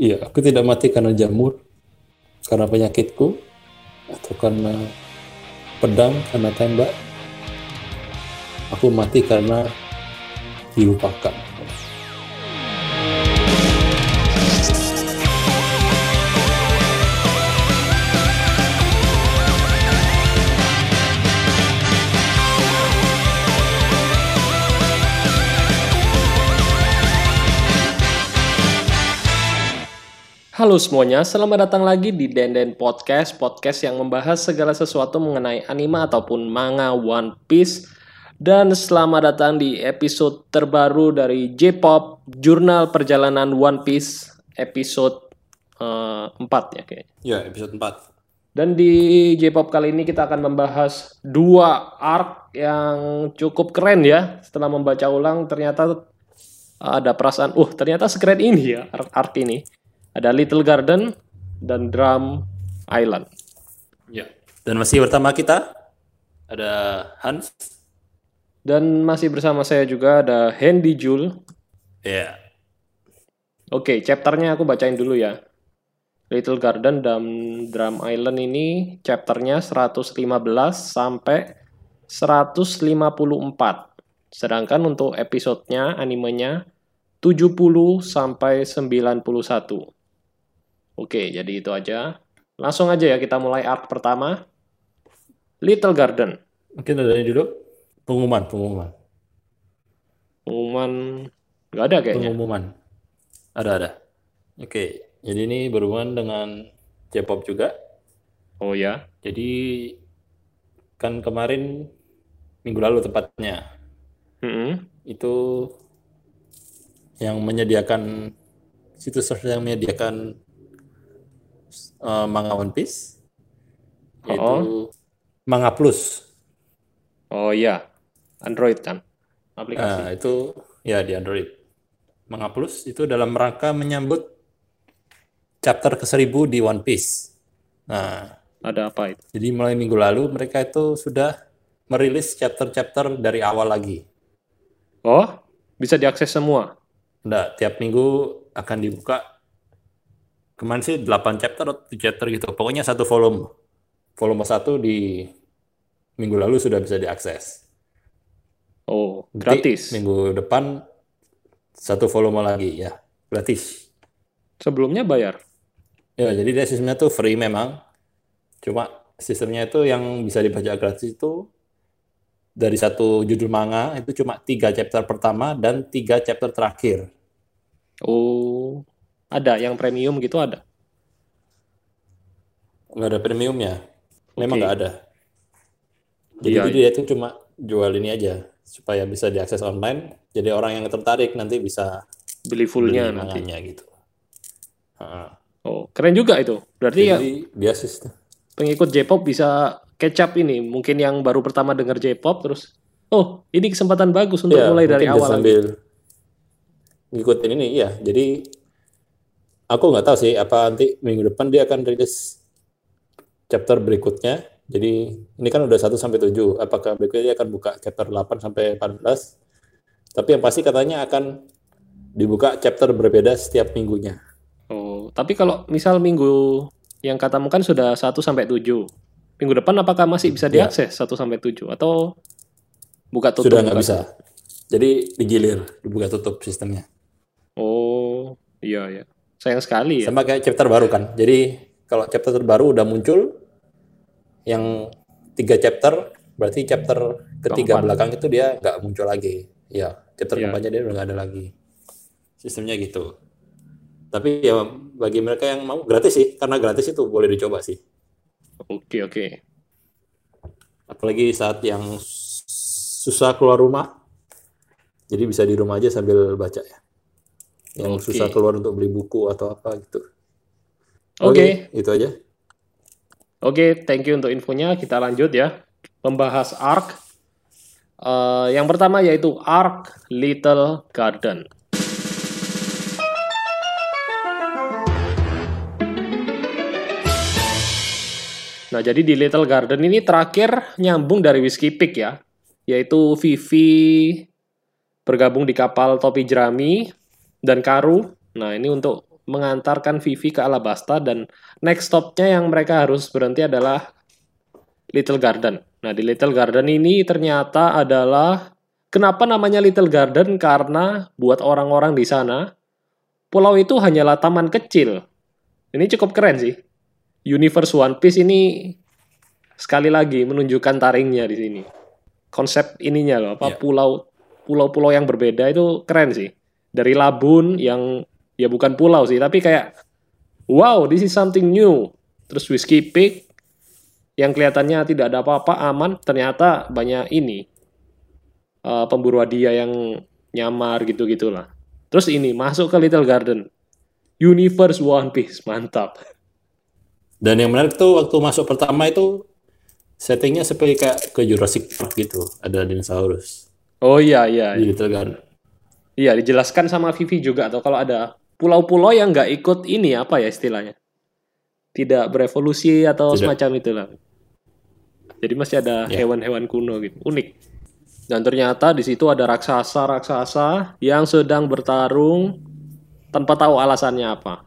Iya, aku tidak mati karena jamur, karena penyakitku, atau karena pedang, karena tembak. Aku mati karena dilupakan. Halo semuanya, selamat datang lagi di Denden Podcast, podcast yang membahas segala sesuatu mengenai anime ataupun manga One Piece. Dan selamat datang di episode terbaru dari J-Pop, Jurnal Perjalanan One Piece, episode eh, 4 ya kayaknya. Ya, episode 4. Dan di J-Pop kali ini kita akan membahas dua arc yang cukup keren ya. Setelah membaca ulang ternyata ada perasaan, uh ternyata sekeren ini ya arc, arc ini. Ada Little Garden dan Drum Island. Ya. Dan masih pertama kita ada Hans. Dan masih bersama saya juga ada Handy Jul. Ya. Oke, chapternya aku bacain dulu ya. Little Garden dan Drum Island ini chapternya 115 sampai 154. Sedangkan untuk episodenya, animenya 70 sampai 91. Oke, jadi itu aja. Langsung aja ya kita mulai arc pertama. Little Garden. Mungkin ada dulu. Pengumuman, pengumuman. Pengumuman nggak ada kayaknya. Pengumuman. Ada, ada. Oke, jadi ini berhubungan dengan J-pop juga. Oh ya. Jadi kan kemarin minggu lalu tepatnya Mm-mm. itu yang menyediakan situs yang menyediakan eh, manga One Piece yaitu Manga Plus. Oh iya. Android kan. Aplikasi. Nah, itu ya di Android. Manga Plus itu dalam rangka menyambut chapter ke-1000 di One Piece. Nah, Ada apa itu? jadi mulai minggu lalu mereka itu sudah merilis chapter-chapter dari awal lagi. Oh, bisa diakses semua. Nggak, tiap minggu akan dibuka. Kemarin sih 8 chapter atau 7 chapter gitu. Pokoknya satu volume. Volume 1 di minggu lalu sudah bisa diakses. Oh, gratis. Minggu depan satu volume lagi ya, gratis. Sebelumnya bayar. Ya, jadi dia sistemnya tuh free memang. Cuma sistemnya itu yang bisa dibaca gratis itu dari satu judul manga itu cuma tiga chapter pertama dan tiga chapter terakhir. Oh, ada yang premium gitu ada. Nggak ada premiumnya. Memang nggak ada. Jadi Iya, dia itu cuma jual ini aja supaya bisa diakses online. Jadi orang yang tertarik nanti bisa Beli fullnya nanti. gitu. Heeh. Oh, keren juga itu. Berarti ya dia sistem. pengikut J-pop bisa catch up ini. Mungkin yang baru pertama denger J-pop terus, oh ini kesempatan bagus untuk Iya, mulai dari awal lagi. sambil ngikutin ini iya. Jadi aku nggak tahu sih apa nanti minggu depan dia akan rilis chapter berikutnya. Jadi ini kan udah 1 sampai 7. Apakah berikutnya dia akan buka chapter 8 sampai 14? Tapi yang pasti katanya akan dibuka chapter berbeda setiap minggunya. Oh, tapi kalau misal minggu yang katamu kan sudah 1 sampai 7. Minggu depan apakah masih bisa Iya. diakses 1 sampai 7 atau buka tutup? Sudah nggak bisa. Jadi digilir, dibuka tutup sistemnya. Oh, iya ya. Sayang sekali ya. Sama kayak chapter baru kan. Jadi kalau chapter terbaru udah muncul yang tiga chapter, berarti chapter ketiga Keempat. belakang itu dia nggak muncul lagi. Ya, chapter Iya. keempatnya dia udah nggak ada lagi. Sistemnya gitu. Tapi ya bagi mereka yang mau gratis sih, karena gratis itu boleh dicoba sih. Oke, oke. Apalagi saat yang susah keluar rumah, jadi bisa di rumah aja sambil baca ya. Yang Oke. susah keluar untuk beli buku atau apa gitu. Oke. itu aja. Oke, thank you untuk infonya. Kita lanjut ya. Membahas arc. Eh, yang pertama yaitu arc Little Garden. Nah, jadi di Little Garden ini terakhir nyambung dari Whiskey Peak ya. Yaitu Vivi bergabung di kapal topi jerami dan Karu. Nah, ini untuk mengantarkan Vivi ke Alabasta dan next stopnya yang mereka harus berhenti adalah Little Garden. Nah di Little Garden ini ternyata adalah kenapa namanya Little Garden karena buat orang-orang di sana pulau itu hanyalah taman kecil. Ini cukup keren sih. Universe One Piece ini sekali lagi menunjukkan taringnya di sini. Konsep ininya loh, apa Iya. pulau pulau-pulau yang berbeda itu keren sih. Dari Labun yang ya bukan pulau sih, tapi kayak wow, this is something new. Terus Whiskey Peak yang kelihatannya tidak ada apa-apa, aman, ternyata banyak ini eh, pemburu hadiah yang nyamar gitu-gitulah. Terus ini masuk ke Little Garden. Universe One Piece, mantap. Dan yang menarik tuh waktu masuk pertama itu settingnya seperti kayak ke Jurassic Park gitu. Ada dinosaurus Oh iya iya. di Little Garden. Iya, dijelaskan sama Vivi juga atau kalau ada pulau-pulau yang nggak ikut ini apa ya istilahnya? Tidak berevolusi atau Tidak. semacam itulah. Jadi masih ada Ya. hewan-hewan kuno gitu. Unik. Dan ternyata di situ ada raksasa-raksasa yang sedang bertarung tanpa tahu alasannya apa.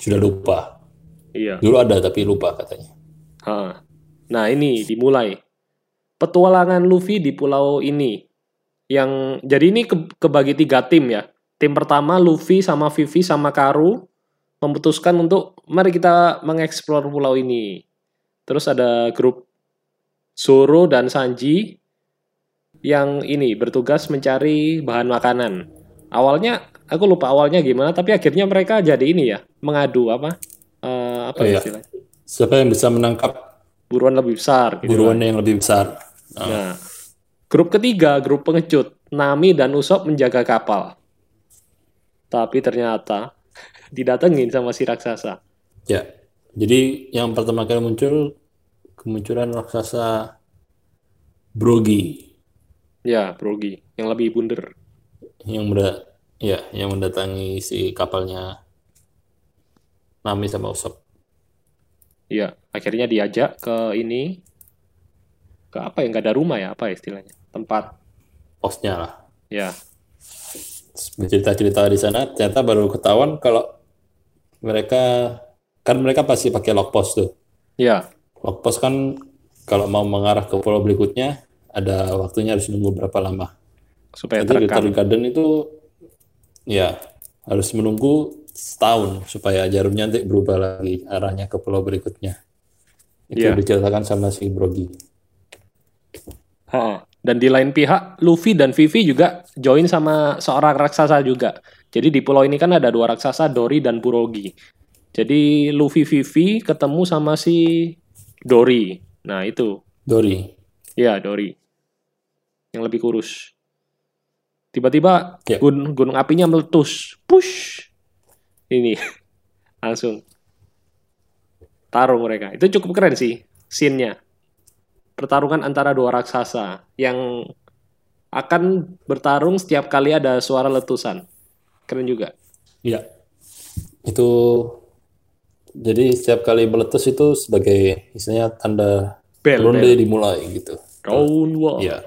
Sudah lupa. Iya. Dulu ada tapi lupa katanya. Ha. Nah, ini dimulai. Petualangan Luffy di pulau ini. Yang jadi ini ke- kebagi tiga tim ya. Tim pertama Luffy sama Vivi sama Karu memutuskan untuk mari kita mengeksplor pulau ini. Terus ada grup Zoro dan Sanji yang ini bertugas mencari bahan makanan. Awalnya aku lupa awalnya gimana, tapi akhirnya mereka jadi ini ya, mengadu apa? Eh, apa Oh, ya iya. istilahnya? Siapa yang bisa menangkap buruan lebih besar gitu buruan kan. yang lebih besar? Nah, Nah, grup ketiga, grup pengecut, Nami dan Usop menjaga kapal. Tapi ternyata didatengin sama si raksasa. ya. Jadi yang pertama kali muncul kemunculan raksasa Brogi Ya, Brogi, yang lebih bunder. yang menda ya yang mendatangi si kapalnya Nami sama Usopp. Iya, akhirnya diajak ke ini ke apa ya? Nggak ada rumah ya, apa ya istilahnya? Tempat. Posnya lah. Ya, Bercerita-cerita di sana ternyata baru ketahuan kalau mereka kan mereka pasti pakai lock post tuh. ya, Lock post kan kalau mau mengarah ke pulau berikutnya ada waktunya harus nunggu berapa lama. supaya Jadi terekam. Little Garden itu ya harus menunggu setahun supaya jarumnya nanti berubah lagi arahnya ke pulau berikutnya. Itu Iya. diceritakan sama si Brogi. Ha. Dan di lain pihak, Luffy dan Vivi juga join sama seorang raksasa juga. Jadi di pulau ini kan ada dua raksasa, Dory dan Purogi. Jadi Luffy Vivi ketemu sama si Dory. Nah itu, Dory. ya Dory. Yang lebih kurus. Tiba-tiba Ya. gun- gunung apinya meletus. Push! Ini, langsung. Tarung mereka. Itu cukup keren sih, scene-nya pertarungan antara dua raksasa yang akan bertarung setiap kali ada suara letusan. Keren juga. Iya. Itu jadi setiap kali meletus itu sebagai istilahnya tanda Bel, ronde bel. dimulai gitu. Round wall. Iya.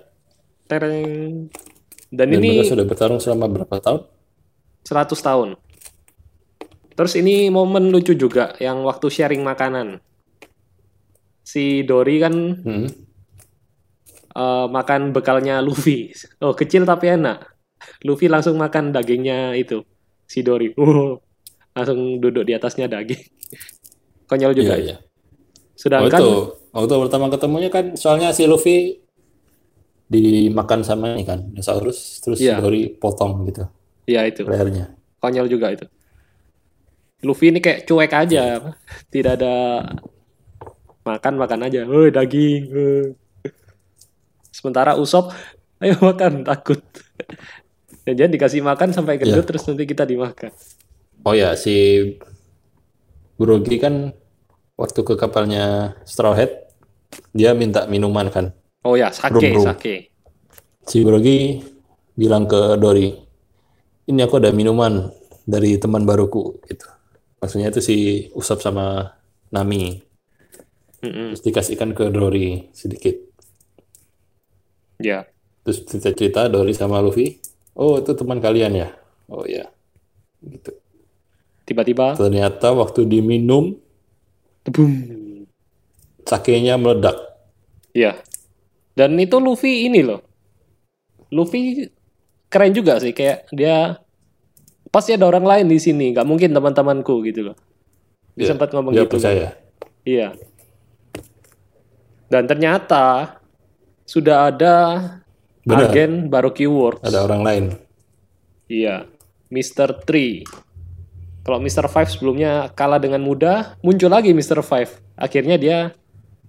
Tereng. Dan, Dan ini mereka sudah bertarung selama berapa tahun? 100 tahun. Terus ini momen lucu juga yang waktu sharing makanan. Si Dory kan Hmm. Eh, makan bekalnya Luffy. Oh, kecil tapi enak. Luffy langsung makan dagingnya itu. Si Dory. Oh, langsung duduk di atasnya daging. Konyol juga. Iya, ya. iya. Sedangkan itu waktu pertama ketemunya kan soalnya si Luffy dimakan sama ini kan dinosaurus terus Iya. Dory potong gitu ya itu. lehernya. Konyol juga itu. Luffy ini kayak cuek aja. Tidak ada makan makan aja. Oh, daging. Sementara Usop ayo makan takut. Dan jangan dikasih makan sampai gendut Iya. terus nanti kita dimakan. Oh ya si Brogi kan waktu ke kapalnya Straw Hat dia minta minuman kan. Oh ya, sake, Rum-rum. sake. Si Brogi bilang ke Dory, ini aku ada minuman dari teman baruku gitu. Maksudnya itu si Usop sama Nami. Mm-mm. Terus dikasihkan ke Dory sedikit. Ya, Terus cerita-cerita Dory sama Luffy, oh itu teman kalian ya? Oh ya, gitu. Tiba-tiba, ternyata waktu diminum boom. sakenya meledak. Iya. Dan itu Luffy ini loh. Luffy keren juga sih kayak dia pasti ada orang lain di sini, nggak mungkin teman-temanku gitu loh. Dia Iya, sempat ngomong dia gitu. percaya. Iya. Dan ternyata sudah ada Benar. agen Baroque Works. Ada orang lain. Iya, Mr. Tree. Kalau Mr. Five sebelumnya kalah dengan mudah, muncul lagi Mr. Five. Akhirnya dia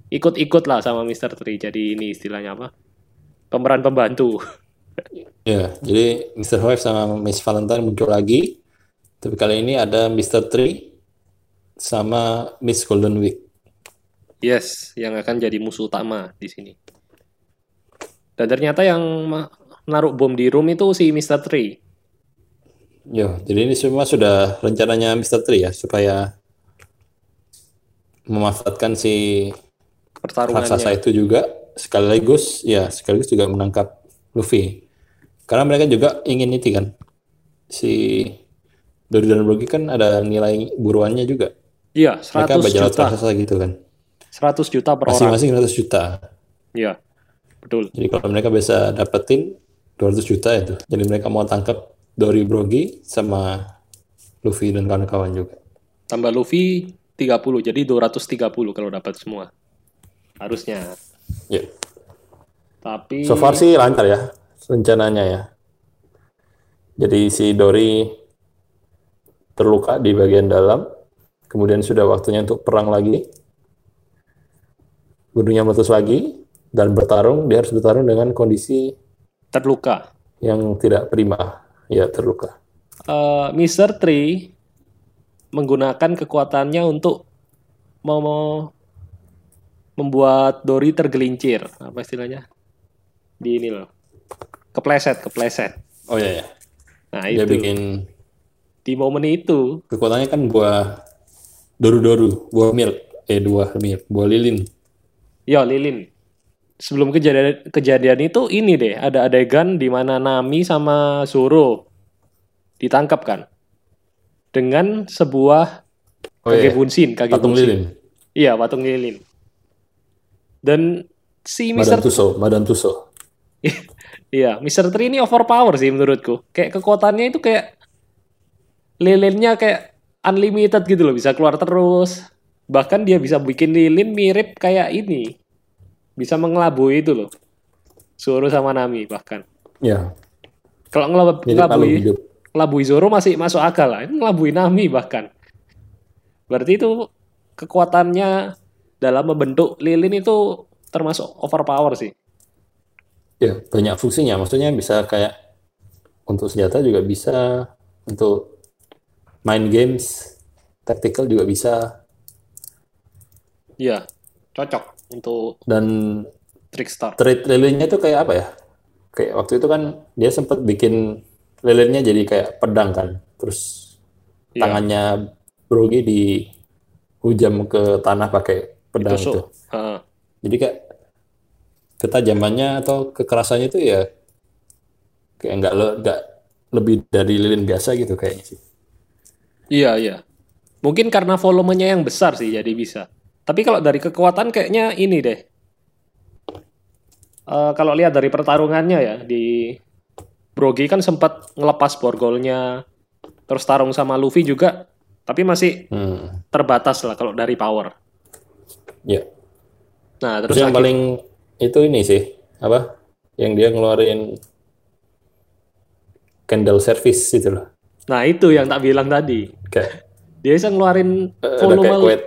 ikut-ikut lah sama Mr. Tree. Jadi ini istilahnya apa? Pemeran pembantu. Ya, jadi Mr. Five sama Miss Valentine muncul lagi. Tapi kali ini ada Mr. Tree sama Miss Golden Week. Yes, yang akan jadi musuh utama di sini. Dan ternyata yang ma- naruh bom di room itu si Mr. Tree. Yo, jadi ini semua sudah rencananya Mr. Tree ya, supaya memanfaatkan si raksasa itu juga sekaligus ya sekaligus juga menangkap Luffy. Karena mereka juga ingin itu kan si Dory dan Brogy kan ada nilai buruannya juga. Iya, Mereka 100 bajalat juta. raksasa gitu kan. 100 juta per orang. Masing-masing 100 juta. Iya, betul. Jadi kalau mereka bisa dapetin 200 juta itu. Jadi mereka mau tangkap Dory Brogy sama Luffy dan kawan-kawan juga. Tambah Luffy 30, jadi 230 kalau dapat semua. Harusnya. Ya. Tapi So far sih lancar ya rencananya ya. Jadi si Dory terluka di bagian dalam, kemudian sudah waktunya untuk perang lagi. Gunungnya meletus lagi dan bertarung, dia harus bertarung dengan kondisi terluka. yang tidak prima, ya terluka. Eh, Mr. Tree menggunakan kekuatannya untuk mau mau membuat Dory tergelincir. Apa istilahnya? Di ini loh. Kepleset, kepleset. Oh iya ya. Nah, Dia itu. bikin Di momen itu, kekuatannya kan buah doru-doru, buah milk, eh buah milk, buah lilin. ya Lilin. Sebelum kejadian kejadian itu ini deh, ada adegan di mana Nami sama Zoro ditangkap kan dengan sebuah Oh iya, Kagebunsin, patung lilin. Iya, patung lilin. Dan si Madan Mr. Tuso, Madan Tuso. Iya, Mr. Tree ini overpower sih menurutku. Kayak kekuatannya itu kayak lilinnya kayak unlimited gitu loh, bisa keluar terus. Bahkan dia bisa bikin lilin mirip kayak ini. Bisa mengelabui itu loh. Zoro sama Nami bahkan. Ya, Kalau ngelab ngelabui, ngelabui Zoro masih masuk akal lah. Ini ngelabui Nami bahkan. Berarti itu kekuatannya dalam membentuk lilin itu termasuk overpower sih. Ya, banyak fungsinya. Maksudnya bisa kayak untuk senjata juga bisa, untuk main games, tactical juga bisa, Iya, cocok untuk dan Trickstar. trade lilinnya itu kayak apa ya? Kayak waktu itu kan dia sempat bikin lilinnya jadi kayak pedang kan, terus Iya. tangannya Brogy dihujam ke tanah pakai pedang itu. Tusuk. Heeh. Jadi kayak ketajamannya atau kekerasannya itu ya kayak nggak le- nggak lebih dari lilin biasa gitu kayaknya sih. Iya, iya. Mungkin karena volumenya yang besar sih jadi bisa. Tapi kalau dari kekuatan kayaknya ini deh. Eh, kalau lihat dari pertarungannya ya di Brogy kan sempat ngelepas borgolnya terus tarung sama Luffy juga tapi masih Hmm. terbatas lah kalau dari power. Ya. Nah, Terus terus yang akhir- paling itu ini sih apa? Yang dia ngeluarin candle service itu loh. Nah, itu yang tak bilang tadi. Kayak Dia bisa ngeluarin kayak volume.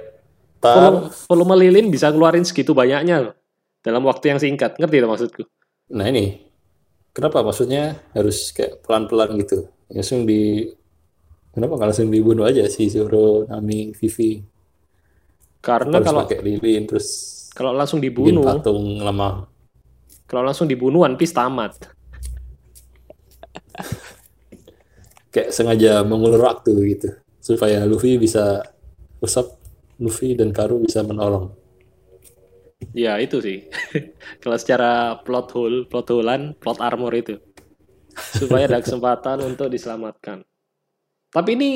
Volume, volume lilin bisa ngeluarin segitu banyaknya loh. Dalam waktu yang singkat. Ngerti itu maksudku? Nah ini kenapa maksudnya harus kayak pelan-pelan gitu? Langsung di kenapa nggak langsung dibunuh aja si Zoro, Nami, Vivi? Karena Harus kalau pakai lilin terus kalau langsung bikin dibunuh, patung lemah. kalau langsung dibunuh One Piece tamat. Kayak sengaja mengulur waktu gitu supaya Luffy bisa usap Luffy dan Karu bisa menolong. Ya itu sih. kalau secara plot hole, plot holean, plot armor itu. Supaya ada kesempatan untuk diselamatkan. Tapi ini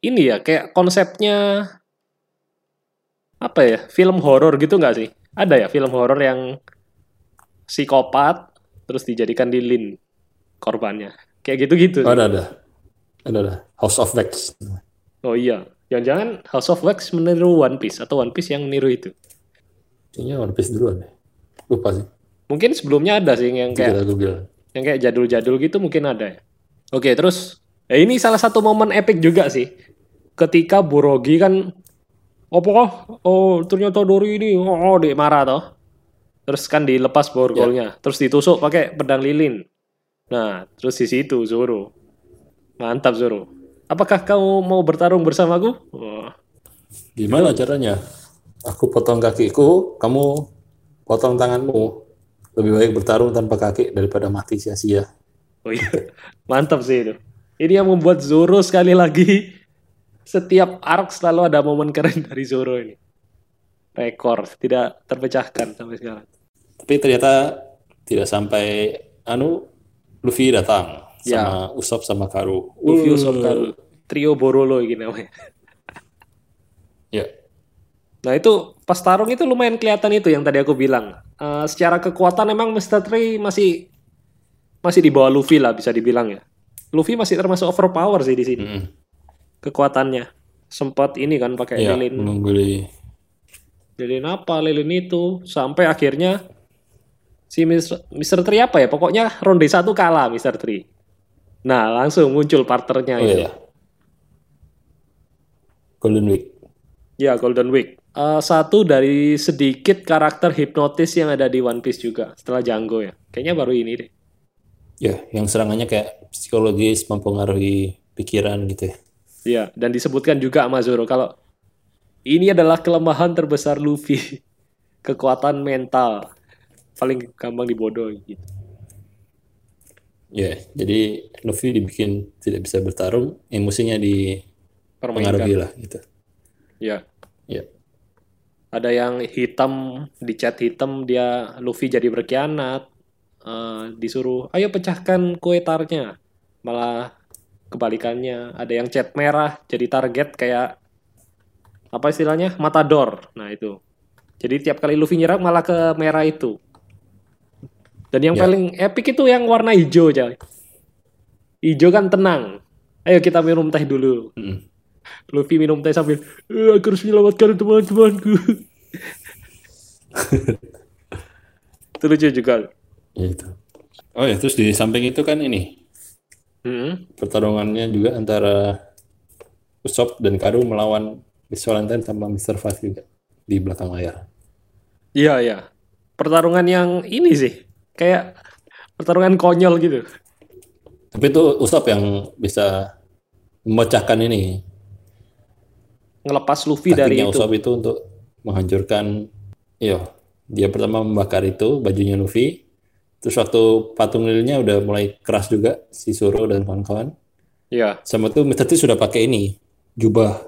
ini ya kayak konsepnya apa ya film horor gitu nggak sih? Ada ya film horor yang psikopat terus dijadikan lilin korbannya. Kayak gitu-gitu. Oh, ada ada. Ada ada. House of Wax. Oh iya, jangan-jangan House of Wax meniru One Piece atau One Piece yang niru itu. Kayaknya One Piece duluan deh. Lupa sih. Mungkin sebelumnya ada sih yang kayak Google. yang kayak jadul-jadul gitu mungkin ada ya. Oke, terus ya ini salah satu momen epic juga sih. Ketika Burogi kan apa oh ternyata Dori ini oh, oh dia marah toh. Terus kan dilepas borgolnya, terus ditusuk pakai pedang lilin. Nah, terus di situ Zoro. Mantap Zoro. Apakah kamu mau bertarung bersamaku? Oh, Gimana caranya? Aku potong kakiku, kamu potong tanganmu. Lebih baik bertarung tanpa kaki daripada mati sia-sia. Oh iya, mantap sih itu. Ini yang membuat Zoro sekali lagi setiap arc selalu ada momen keren dari Zoro ini. Rekor tidak terpecahkan sampai sekarang. Tapi ternyata tidak sampai anu Luffy datang Ya. sama Usopp sama Karu. Luffy Uh, Usopp Karu. trio Borolo ini namanya. Ya. Nah itu pas tarung itu lumayan kelihatan itu yang tadi aku bilang. Eh, secara kekuatan emang Mr. Tree masih masih di bawah Luffy lah bisa dibilang ya. Luffy masih termasuk overpower sih di sini Mm-mm. kekuatannya. Sempat ini kan pakai Ya, lilin mengungguli. lilin apa lilin itu sampai akhirnya si Mr. Mr. Tree apa ya pokoknya ronde satu kalah Mr. Tree. Nah langsung muncul partnernya Oh itu. iya. Golden Week. Ya, Golden Week. Eh, satu dari sedikit karakter hipnotis yang ada di One Piece juga setelah Django ya. Kayaknya baru ini deh. Ya, yang serangannya kayak psikologis mempengaruhi pikiran gitu ya. Iya, dan disebutkan juga sama Zoro kalau ini adalah kelemahan terbesar Luffy. Kekuatan mental. Paling gampang dibodohi gitu. Ya, jadi Luffy dibikin tidak bisa bertarung, emosinya dipengaruhi lah gitu. Ya. Ya. Ada yang hitam di chat hitam dia Luffy jadi berkhianat. Eh, disuruh ayo pecahkan kue tarnya. Malah kebalikannya ada yang chat merah jadi target kayak apa istilahnya matador. Nah itu. Jadi tiap kali Luffy nyerang malah ke merah itu. Dan yang Ya. paling epic itu yang warna hijau coy. Hijau kan tenang. Ayo kita minum teh dulu. Mm. Luffy minum teh sambil "Eh, aku harus menyelamatkan teman-temanku. itu lucu juga. Ya itu. Oh ya, terus di samping itu kan ini Hmm. pertarungannya juga antara Usopp dan Karu melawan Miss Valentine sama Mr. Five juga di belakang layar. Iya iya. Pertarungan yang ini sih kayak pertarungan konyol gitu. Tapi itu Usopp yang bisa memecahkan ini Ngelepas Luffy dari taktiknya itu. Usopp itu untuk menghancurkan iya dia pertama membakar itu bajunya Luffy terus waktu patung lilinnya udah mulai keras juga si Zoro dan kawan-kawan Iya. sama tuh Mr. T sudah pakai ini jubah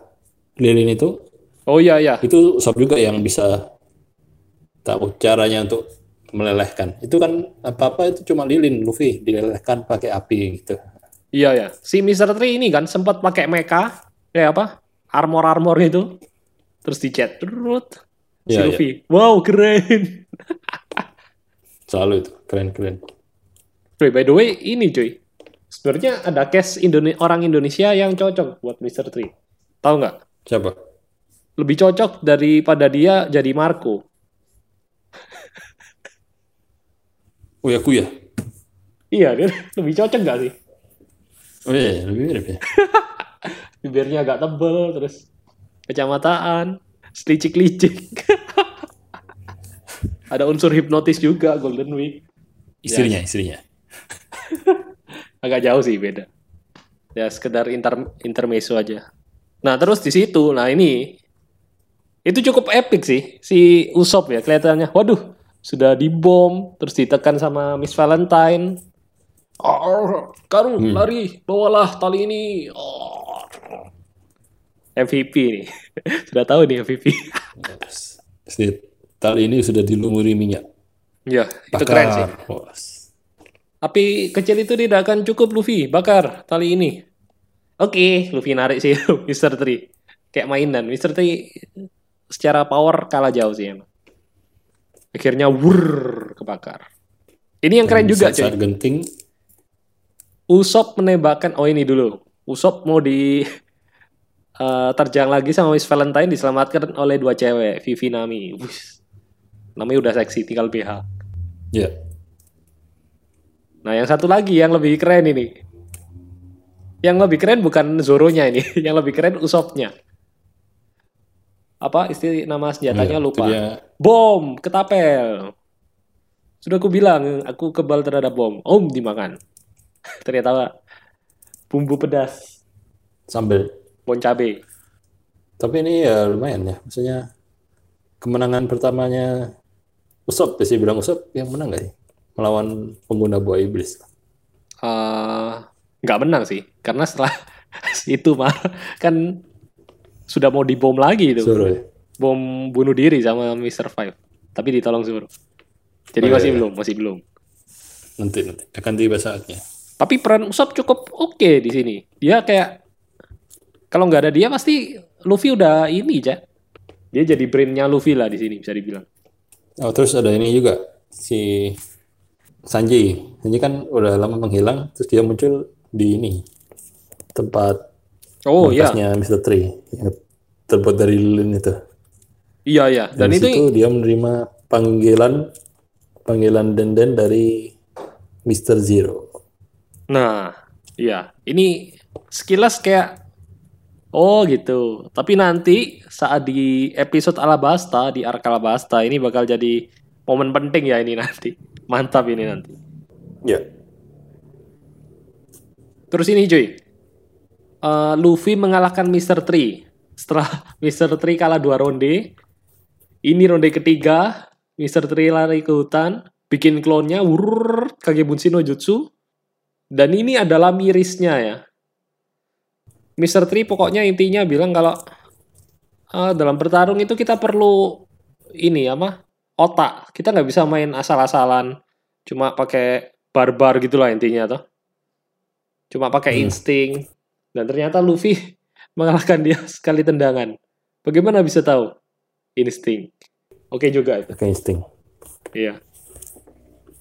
lilin itu Oh iya iya. itu Usopp juga yang bisa tahu caranya untuk melelehkan itu kan apa-apa itu cuma lilin Luffy dilelehkan pakai api gitu Iya ya. Si Mr. Tree ini kan sempat pakai mecha kayak apa? Armor-armor itu. Terus dicat terus si iya. Luffy. Wow, keren. selalu itu keren-keren Cuy, by the way, ini cuy. Sebenarnya ada case Indone- orang Indonesia yang cocok buat Mr. Tree. Tahu nggak? siapa Lebih cocok daripada dia jadi Marco. Uya Kuya Iya, dia lebih cocok nggak sih? oh iya lebih mirip ya Bibirnya agak tebel, terus kacamataan, selicik-licik. ada unsur hipnotis juga Golden Week. istrinya istrinya Agak jauh sih beda. Ya sekedar inter intermezzo aja. Nah terus di situ, nah ini itu cukup epic sih si Usop ya kelihatannya. Waduh sudah dibom terus ditekan sama Miss Valentine. Oh, Karu lari bawalah tali ini. Oh. MVP nih sudah tahu nih MVP. Si tali ini sudah dilumuri minyak. ya itu keren sih. Api kecil itu tidak akan cukup Luffy bakar tali ini. Oke, Luffy narik sih Mr. Tree. Kayak mainan. Mr. Tree secara power kalah jauh sih emang. Akhirnya wur kebakar. Ini yang keren Dan juga cuy. genting Usop menembakkan oh ini dulu. Usop mau di eh, terjang lagi sama Miss Valentine diselamatkan oleh dua cewek, Vivi Nami. Wus. Namanya udah seksi, tinggal BH. ya Nah, yang satu lagi yang lebih keren ini. Yang lebih keren bukan Zoro-nya ini, yang lebih keren Usopnya. Apa istilah nama senjatanya Iya, lupa. dia. Bom, ketapel. Sudah aku bilang, aku kebal terhadap bom. Om dimakan. Ternyata bumbu pedas, sambel. bon cabe. Tapi ini ya lumayan ya, maksudnya kemenangan pertamanya Usop, sih bilang Usop yang menang gak sih? Melawan pengguna buah iblis. Eh, nggak menang sih, karena setelah itu mah kan sudah mau dibom lagi itu. Ya. Bom bunuh diri sama Mr. Five. Tapi ditolong Zoro. Jadi Oh, iya, masih iya. belum, masih belum. Nanti nanti akan tiba saatnya. Tapi peran Usop cukup oke di sini. Dia kayak kalau nggak ada dia pasti Luffy udah ini ya. Dia jadi brainnya Luffy lah di sini bisa dibilang. Oh terus ada ini juga si Sanji. Sanji kan udah lama menghilang, terus dia muncul di ini tempat Oh iya, markasnya Mr. Tree yang terbuat dari lilin itu. iya iya. Dan Dan itu situ dia menerima panggilan panggilan denden dari Mr. Zero. Nah, iya. Ini sekilas kayak oh gitu. Tapi nanti saat di episode Alabasta di Ark Alabasta ini bakal jadi momen penting ya ini nanti. Mantap ini nanti. Ya. Terus ini cuy. Eh, Luffy mengalahkan Mr. Tree. Setelah Mr. Tree kalah dua ronde. Ini ronde ketiga. Mr. Tree lari ke hutan. Bikin klonnya. Wurr, Kagebunshi no Jutsu. Dan ini adalah mirisnya ya. Mr. Tree pokoknya intinya bilang kalau eh, dalam bertarung itu kita perlu ini apa otak. Kita nggak bisa main asal-asalan. Cuma pakai barbar gitulah intinya toh. Cuma pakai Hmm. insting. Dan ternyata Luffy mengalahkan dia sekali tendangan. Bagaimana bisa tahu? Insting. Oke juga itu. Pakai insting. Iya.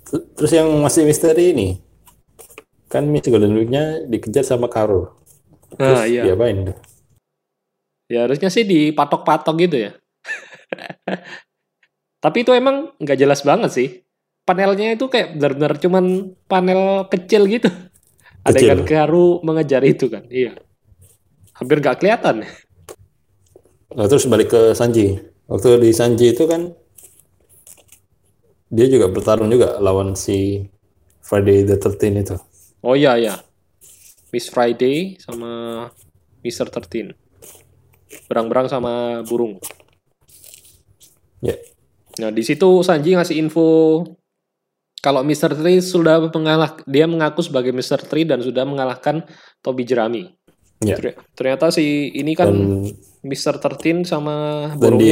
Ter- Terus yang masih misteri ini, kan Miss Golden Week-nya dikejar sama Karo. Terus Nah, iya. diapain? Ya harusnya sih dipatok-patok gitu ya. Tapi itu emang nggak jelas banget sih. Panelnya itu kayak benar-benar cuman panel kecil gitu. Ada Kecil. Karu mengejar itu kan. Iya. Hampir nggak kelihatan. Nah, terus balik ke Sanji. Waktu di Sanji itu kan dia juga bertarung juga lawan si Friday the 13 itu. Oh iya iya. Miss Friday sama Mr. 13. Berang-berang sama burung. Ya. Nah, di situ Sanji ngasih info kalau Mr. Tree sudah mengalah dia mengaku sebagai Mr. Tree dan sudah mengalahkan Tobi Jerami. Ya. Ter- Ternyata si ini kan Dan Mr. 13 sama dan di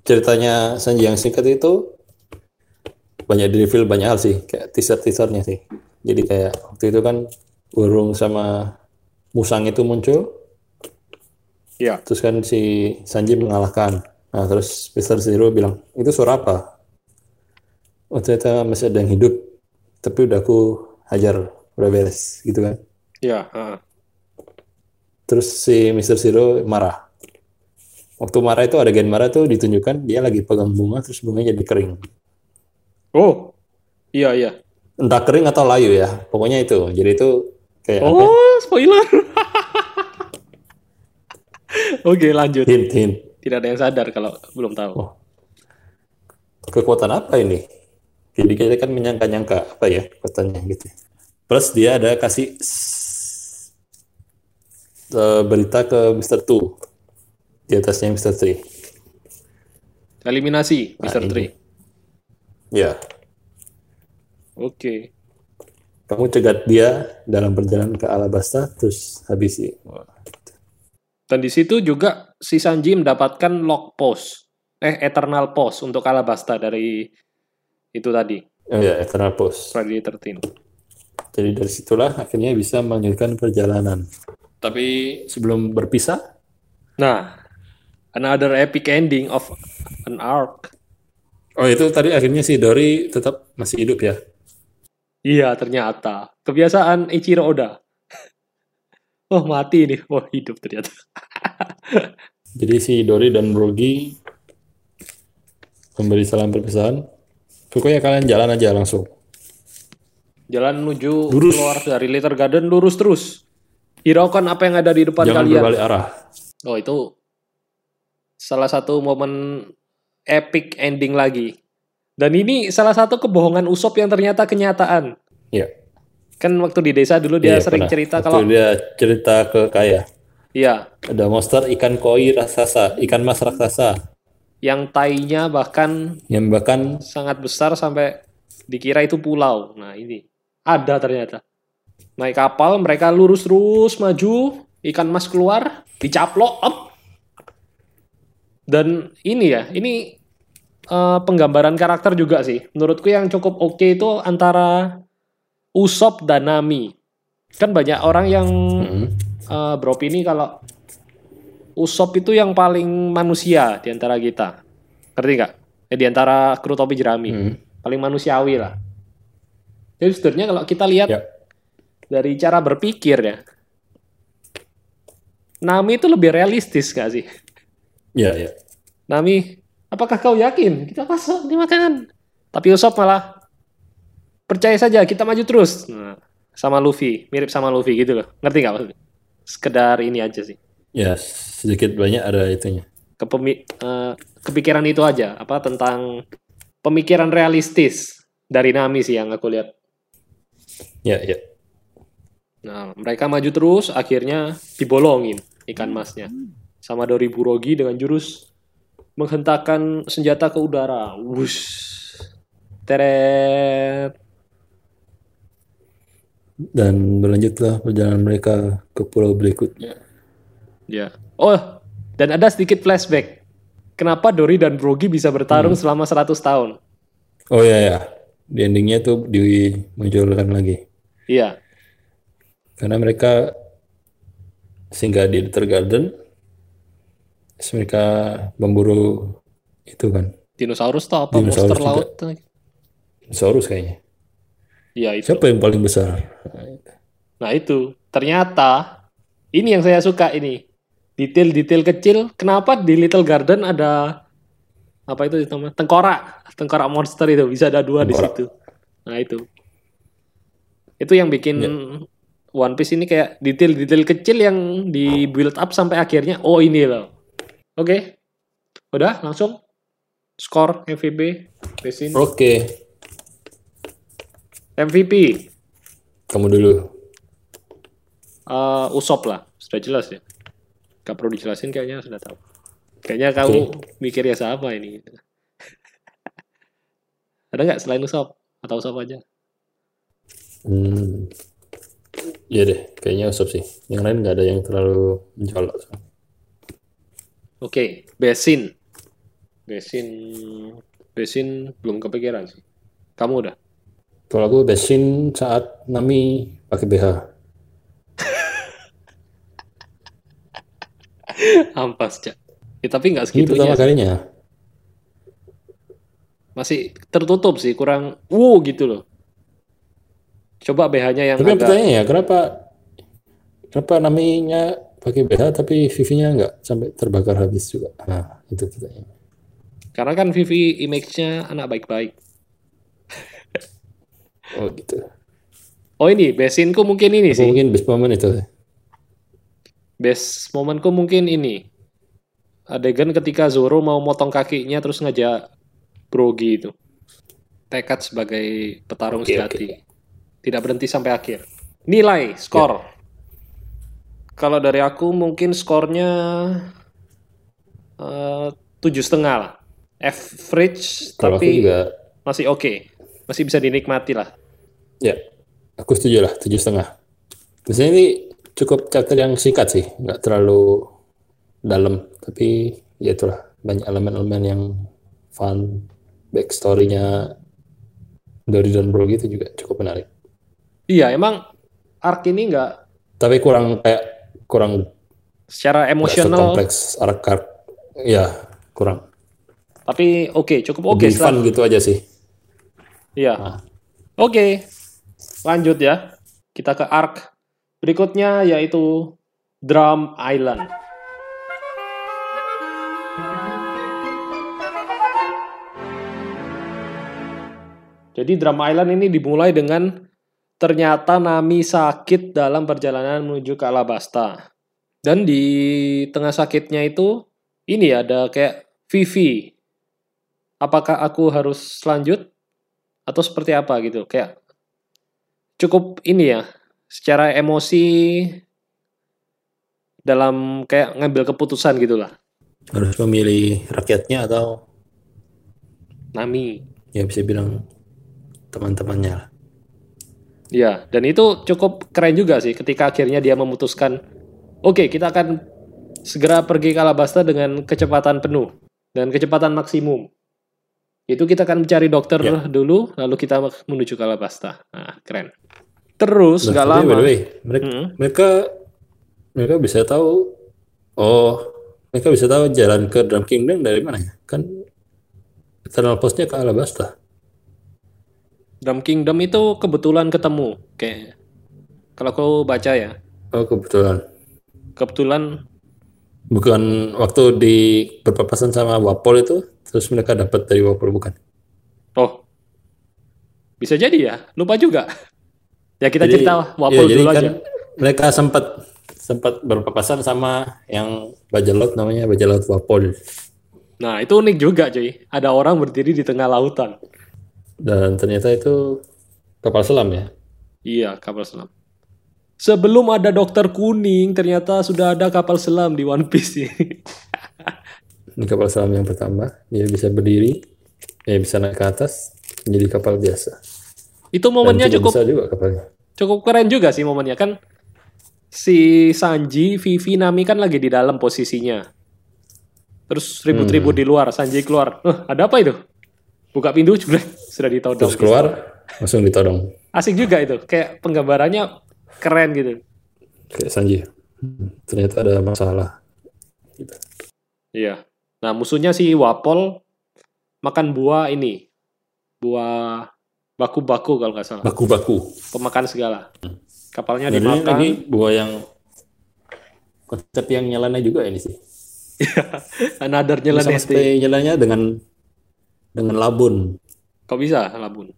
ceritanya Sanji yang singkat itu banyak di reveal banyak hal sih, kayak teaser-teasernya sih. Jadi kayak waktu itu kan burung sama musang itu muncul, Ya. terus kan si Sanji mengalahkan. Nah, terus Mr. Zero bilang, itu suara apa? Oh, ternyata masih ada yang hidup, tapi udah aku hajar, udah beres, gitu kan. Ya, heeh. Terus si Mr. Zero marah. Waktu marah itu ada gen marah tuh ditunjukkan dia lagi pegang bunga, terus bunganya jadi kering. Oh. Iya, iya. Entah kering atau layu ya, pokoknya itu. Jadi itu kayak apa? Oh, spoiler. Oke, lanjut. Hint, hint. Tidak ada yang sadar kalau belum tahu. Oh. Kekuatan apa ini? Jadi kita kan menyangka-nyangka apa ya kekuatannya gitu. Plus dia ada kasih eh, berita ke Mr. Two di atasnya Mr. Three. Eliminasi Nah, Mr. ini. Tree. Ya, Oke. kamu cegat dia dalam perjalanan ke Alabasta, terus habisi. Dan di situ juga si Sanji mendapatkan log post, eh eternal post untuk Alabasta dari itu tadi, Oh ya, Eternal Post. Friday 13. Jadi dari situlah akhirnya bisa melanjutkan perjalanan. Tapi sebelum berpisah, Nah, another epic ending of an arc. oh itu tadi akhirnya si Dori tetap masih hidup ya. Iya, ternyata. Kebiasaan Ichiro Oda. Oh, mati nih. Oh, hidup ternyata. Jadi si Dori dan Brogy memberi salam perpisahan. Pokoknya kalian jalan aja langsung. Jalan menuju Lurus. keluar dari Little Garden lurus terus. Hiraukan apa yang ada di depan Jangan kalian. berbalik arah. Oh, itu salah satu momen epic ending lagi. Dan ini salah satu kebohongan Usop yang ternyata kenyataan. Iya. Kan waktu di desa dulu dia Iya, sering pernah. cerita Waktu kalau dia cerita ke Kaya. iya, Ada monster ikan koi raksasa, ikan mas raksasa. Yang tainya bahkan Yang bahkan sangat besar sampai dikira itu pulau. Nah, ini ada ternyata. Naik kapal, mereka lurus terus maju, ikan mas keluar, dicaplok, up. Dan ini ya, ini eh, penggambaran karakter juga sih. Menurutku yang cukup oke itu antara Usop dan Nami. Kan banyak orang yang Hmm. eh, beropini kalau Usop itu yang paling manusia di antara kita. Ngerti nggak? Eh, di antara kru topi jerami. Hmm. Paling manusiawi lah. Jadi sebenarnya kalau kita lihat Ya. dari cara berpikir ya, Nami itu lebih realistis nggak sih? Ya, ya. Nami, apakah kau yakin kita masuk di makanan? Tapi Usop malah percaya saja kita maju terus. Nah, sama Luffy, mirip sama Luffy gitu loh. Ngerti nggak maksudnya? Sekedar ini aja sih. Ya, sedikit banyak ada itunya. Kepemi eh, kepikiran itu aja apa tentang pemikiran realistis dari Nami sih yang aku lihat. Ya, ya. Nah, mereka maju terus, akhirnya dibolongin ikan masnya. Sama Dori Burogi dengan jurus menghentakkan senjata ke udara. Wush. Teret. Dan berlanjutlah perjalanan mereka ke pulau berikutnya. Ya. Oh, dan ada sedikit flashback. Kenapa Dori dan Burogi bisa bertarung selama 100 tahun? Oh ya, ya. Di endingnya tuh dimunculkan lagi. Iya. Karena mereka singgah di Little Garden, terus mereka memburu itu kan, Dinosaurus tuh apa? Dinosaurus Monster juga. laut? Saurus kayaknya. Iya itu. Siapa yang paling besar? Nah itu, ternyata ini yang saya suka ini. Detail-detail kecil. Kenapa di Little Garden ada apa itu namanya? Tengkorak, tengkorak monster itu bisa ada dua di Tengkorak. situ. Nah itu, itu yang bikin Ya. One Piece ini kayak detail-detail kecil yang di build up sampai akhirnya oh ini loh. Oke, udah langsung skor MVP. Oke, MVP, kamu dulu. Eh, Usop lah, sudah jelas ya. Gak perlu dijelasin kayaknya sudah tahu. Kayaknya kamu mikirnya siapa ini? Ada nggak selain Usop? Atau Usop aja? Hmm. Iya deh, kayaknya Usop sih. Yang lain nggak ada yang terlalu mencolok. Oke, Besin. Besin, Besin belum kepikiran sih. Kamu udah? Kalau aku besin saat Nami pakai BH. Ampas, Cak. Ya, tapi nggak Ini pertama segitunya. kalinya. Masih tertutup sih, kurang wow gitu loh. Coba BH-nya yang Tapi agak pertanyaannya ya, kenapa kenapa Naminya pakai BH tapi Vivi-nya nggak sampai terbakar habis juga? Nah, itu pertanyaannya. karena kan Vivi image-nya anak baik-baik. Oh gitu. Oh ini, Besinku mungkin ini Apa sih. mungkin best moment itu? Best momenku mungkin ini. Adegan ketika Zoro mau motong kakinya terus ngajak Brogi itu. Tekad sebagai petarung Oke, sejati. Tidak berhenti sampai akhir. Nilai, skor. Kalau dari aku mungkin skornya eh, tujuh setengah lah. Average Kalau tapi juga, masih oke. Masih bisa dinikmati lah. ya, aku setuju lah, tujuh setengah. Biasanya ini cukup chapter yang singkat sih, nggak terlalu dalam, tapi ya itulah banyak elemen-elemen yang fun, backstory-nya dari dan Bro itu juga cukup menarik. Iya, emang arc ini nggak Tapi kurang kayak kurang Secara emosional, sekompleks arc-arc. Ya, kurang. tapi oke, cukup oke. Setelah- fun gitu aja sih. Iya. Nah. Oke. Lanjut ya. Kita ke arc berikutnya yaitu Drum Island. Jadi Drum Island ini dimulai dengan ternyata Nami sakit dalam perjalanan menuju ke Alabasta. Dan di tengah sakitnya itu ini ada kayak Vivi. Apakah aku harus lanjut atau seperti apa gitu? Kayak cukup ini ya, secara emosi dalam kayak ngambil keputusan gitulah. Harus memilih rakyatnya atau Nami. ya bisa bilang teman-temannya lah. Ya, dan itu cukup keren juga sih ketika akhirnya dia memutuskan, oke kita akan segera pergi ke Alabasta dengan kecepatan penuh dan kecepatan maksimum. Itu kita akan mencari dokter Ya. dulu, lalu kita menuju ke Alabasta. Nah, keren. Terus Nah, nggak by lama. the way, mereka, Mm-mm. mereka mereka bisa tahu oh mereka bisa tahu jalan ke Drum Kingdom dari mana ya? Kan Eternal Postnya ke Alabasta. Drum Kingdom itu kebetulan ketemu, kayak kalau aku baca ya, Oh kebetulan. kebetulan Bukan waktu di berpapasan sama Wapol itu, terus mereka dapat dari Wapol bukan? oh bisa jadi ya, lupa juga. Ya kita Jadi- cerita Wapol jadi dulu kan aja. mereka sempat sempat berpapasan sama yang bajak laut namanya bajak laut Wapol. Nah itu unik juga cuy, ada orang berdiri di tengah lautan. Dan ternyata itu kapal selam ya. Iya, kapal selam. Sebelum ada dokter kuning, ternyata sudah ada kapal selam di One Piece ini. Ini kapal selam yang pertama, dia bisa berdiri, dia bisa naik ke atas, menjadi kapal biasa. Itu momennya cukup juga cukup keren juga sih momennya kan. Si Sanji, Vivi, Nami kan lagi di dalam posisinya. Terus ribut-ribut Hmm. di luar, Sanji keluar. "Hah, ada apa itu? Buka pintu juga sudah ditodong. Terus keluar, langsung ditodong. Asik juga itu, kayak penggambarannya keren gitu. Kayak Sanji. Ternyata ada masalah. Iya. Nah, musuhnya si Wapol makan buah ini. Buah baku-baku kalau nggak salah. Baku-baku. Pemakan segala. Kapalnya Dan ini dimakan. lagi buah yang konsep yang nyelannya juga ini sih. Another Dia nyeleneh. sama seperti nyelannya dengan dengan labun. Kok bisa labun?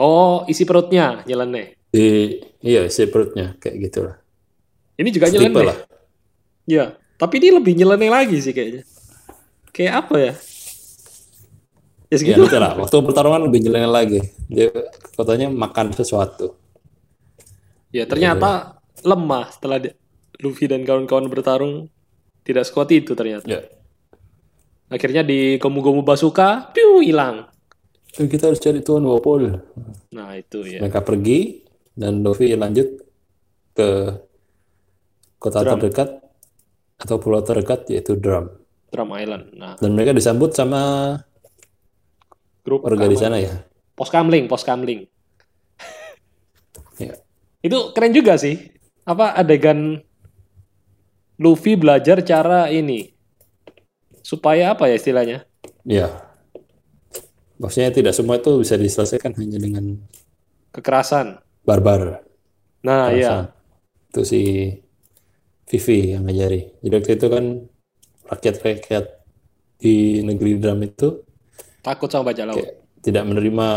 Oh, isi perutnya nyeleneh. Di iya isi perutnya kayak gitulah. Ini juga nyeleneh. lah. Iya. Tapi ini lebih nyeleneh lagi sih kayaknya. Kayak apa ya? Ya Ya, segitu. nanti lah. Waktu pertarungan lebih nyeleneh lagi. Dia katanya makan sesuatu. Ya, ternyata lemah setelah di- Luffy dan kawan-kawan bertarung tidak sekuat itu ternyata. Ya. Akhirnya di Gomu-Gomu Basuka, piu hilang. Kita harus cari Tuan Wapol. Nah, itu ya. Mereka pergi dan Luffy lanjut ke kota Drum. terdekat atau pulau terdekat yaitu Drum. Drum Island. Nah, Dan mereka disambut sama grup warga di sana ya. Pos kamling, pos kamling. Ya. Itu keren juga sih. Apa adegan Luffy belajar cara ini supaya apa ya istilahnya? Ya. Maksudnya tidak semua itu bisa diselesaikan hanya dengan Kekerasan. barbar. Nah, iya. Itu si Vivi yang ngajari. Jadi waktu itu kan rakyat-rakyat di negeri Drum itu Takut sama bajak laut. kayak tidak menerima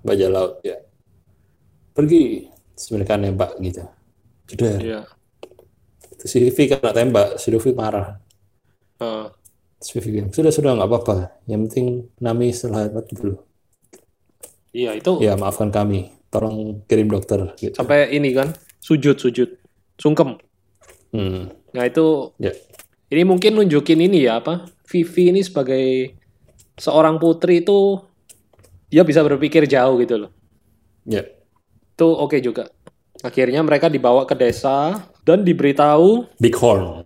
bajak laut ya. Pergi, mereka nembak gitu. Sudah, Iya. Si Vivi kena tembak, si Luffy marah. Heeh. Terus Vivi bilang, sudah, sudah, nggak apa-apa. Yang penting Nami selamat dulu. iya, itu Ya, maafkan kami. Tolong kirim dokter. Gitu. sampai ini kan sujud sujud sungkem. Hmm, Nah, itu ya. ini mungkin nunjukin ini ya apa? Vivi ini sebagai seorang putri itu dia bisa berpikir jauh gitu loh. Ya, Itu oke juga. Akhirnya mereka dibawa ke desa dan diberitahu Big Horn.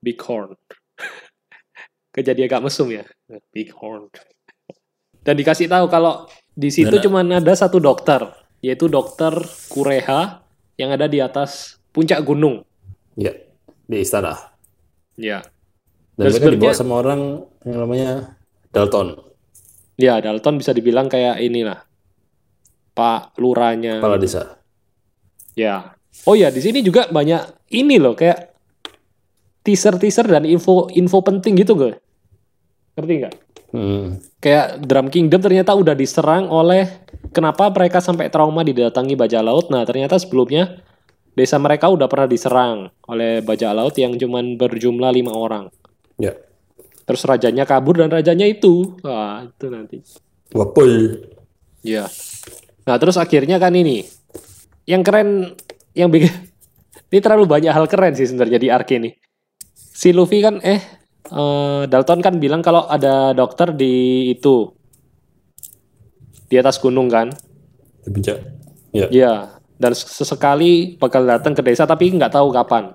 Bighorn. Kejadian agak mesum ya. Bighorn. Dan dikasih tahu kalau di situ Dan- cuma ada satu dokter, yaitu dokter Kureha yang ada di atas puncak gunung. Ya, di istana. Ya. Dan mereka dibawa sama orang yang namanya Dalton, Ya, Dalton bisa dibilang kayak inilah. Pak lurahnya. kepala desa. Ya. Oh ya, di sini juga banyak ini loh kayak teaser-teaser dan info info penting gitu gue. Ngerti nggak? Hmm. Kayak Drum Kingdom ternyata udah diserang oleh kenapa mereka sampai trauma didatangi bajak laut. Nah, ternyata sebelumnya desa mereka udah pernah diserang oleh bajak laut yang cuman berjumlah lima orang. Ya, Terus rajanya kabur dan rajanya itu. Wah, itu nanti. Wapul. Iya. Nah, terus akhirnya kan ini. Yang keren yang bikin ini terlalu banyak hal keren sih sebenarnya di arc ini. Si Luffy kan eh eh, Dalton kan bilang kalau ada dokter di itu di atas gunung kan. Bijak. Ya. Iya, dan sesekali bakal datang ke desa tapi nggak tahu kapan.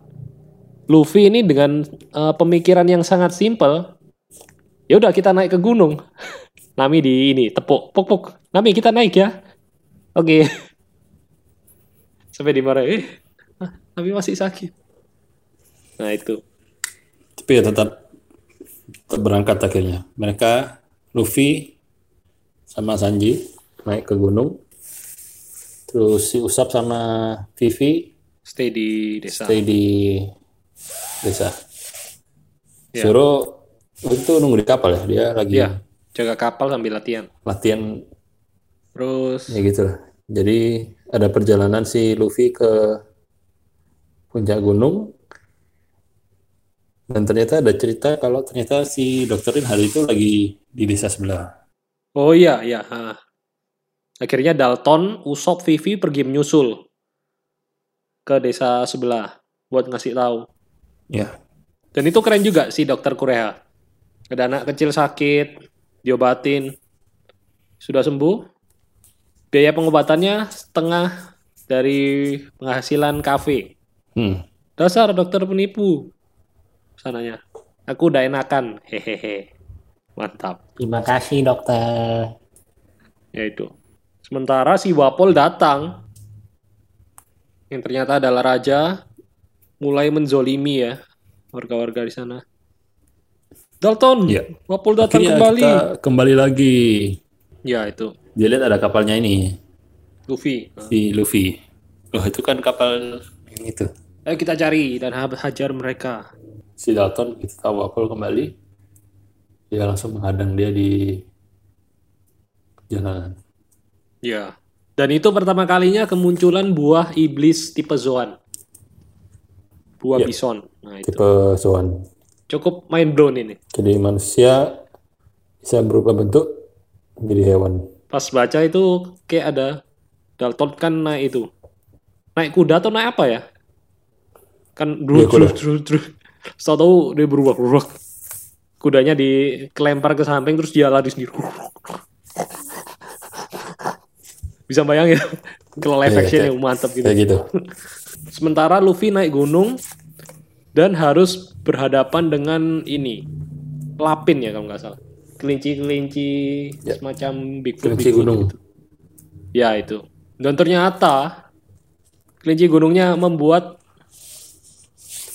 Luffy ini dengan eh, pemikiran yang sangat simpel, ya udah kita naik ke gunung. Nami di ini tepuk, puk puk. Nami kita naik ya. Oke. Sampai dimarahin. Eh, ah, Nami masih sakit. Nah itu. Tapi ya tetap, tetap berangkat akhirnya. Mereka, Luffy sama Sanji naik ke gunung. Terus si Usap sama Vivi Stay di desa. stay di desa. Ya. Zoro itu nunggu di kapal ya. Dia lagi Iya, jaga kapal sambil latihan. latihan Terus ya gitu lah. Jadi ada perjalanan si Luffy ke puncak gunung dan ternyata ada cerita kalau ternyata si dokterin hari itu lagi di desa sebelah. Oh iya, iya. Akhirnya Dalton, Usopp, Vivi pergi menyusul ke desa sebelah buat ngasih tahu. Ya, Dan itu keren juga si dokter Kureha. Ada anak kecil sakit, diobatin, sudah sembuh. Biaya pengobatannya setengah dari penghasilan kafe. hmm. Dasar dokter penipu. Sananya. Aku udah enakan. Hehehe. Mantap. Terima kasih dokter. Ya itu. Sementara si Wapol datang, yang ternyata adalah raja, mulai menzolimi ya warga-warga di sana. Dalton, Ya. Wapol datang Akhirnya kembali. kita kembali lagi. Ya itu, Dia lihat ada kapalnya ini, Luffy. Si Luffy. Oh itu kan kapal yang itu. Ayo kita cari dan ha- hajar mereka. Si Dalton itu tahu Apple kembali. Dia langsung menghadang dia di jalanan. Ya. Dan itu pertama kalinya kemunculan buah iblis tipe Zoan. Buah Ya. bison. Nah itu. Tipe Zoan. Cukup mind blown ini. Jadi manusia bisa berubah bentuk menjadi hewan. Pas baca itu kayak ada Dalton kan naik itu. Naik kuda atau naik apa ya? Kan Iya, drut drut drut. Setelah tahu dia berubah berubah. Kudanya dikelempar ke samping terus dia lari sendiri. Bisa bayangin kalau live Iya, action yang mantap gitu. Kayak gitu. Sementara Luffy naik gunung dan harus berhadapan dengan ini lapin ya kalau nggak salah. Kelinci-kelinci Ya. semacam Bigfoot, Kelinci Bigfoot gunung. gitu. Ya itu. Dan ternyata kelinci gunungnya membuat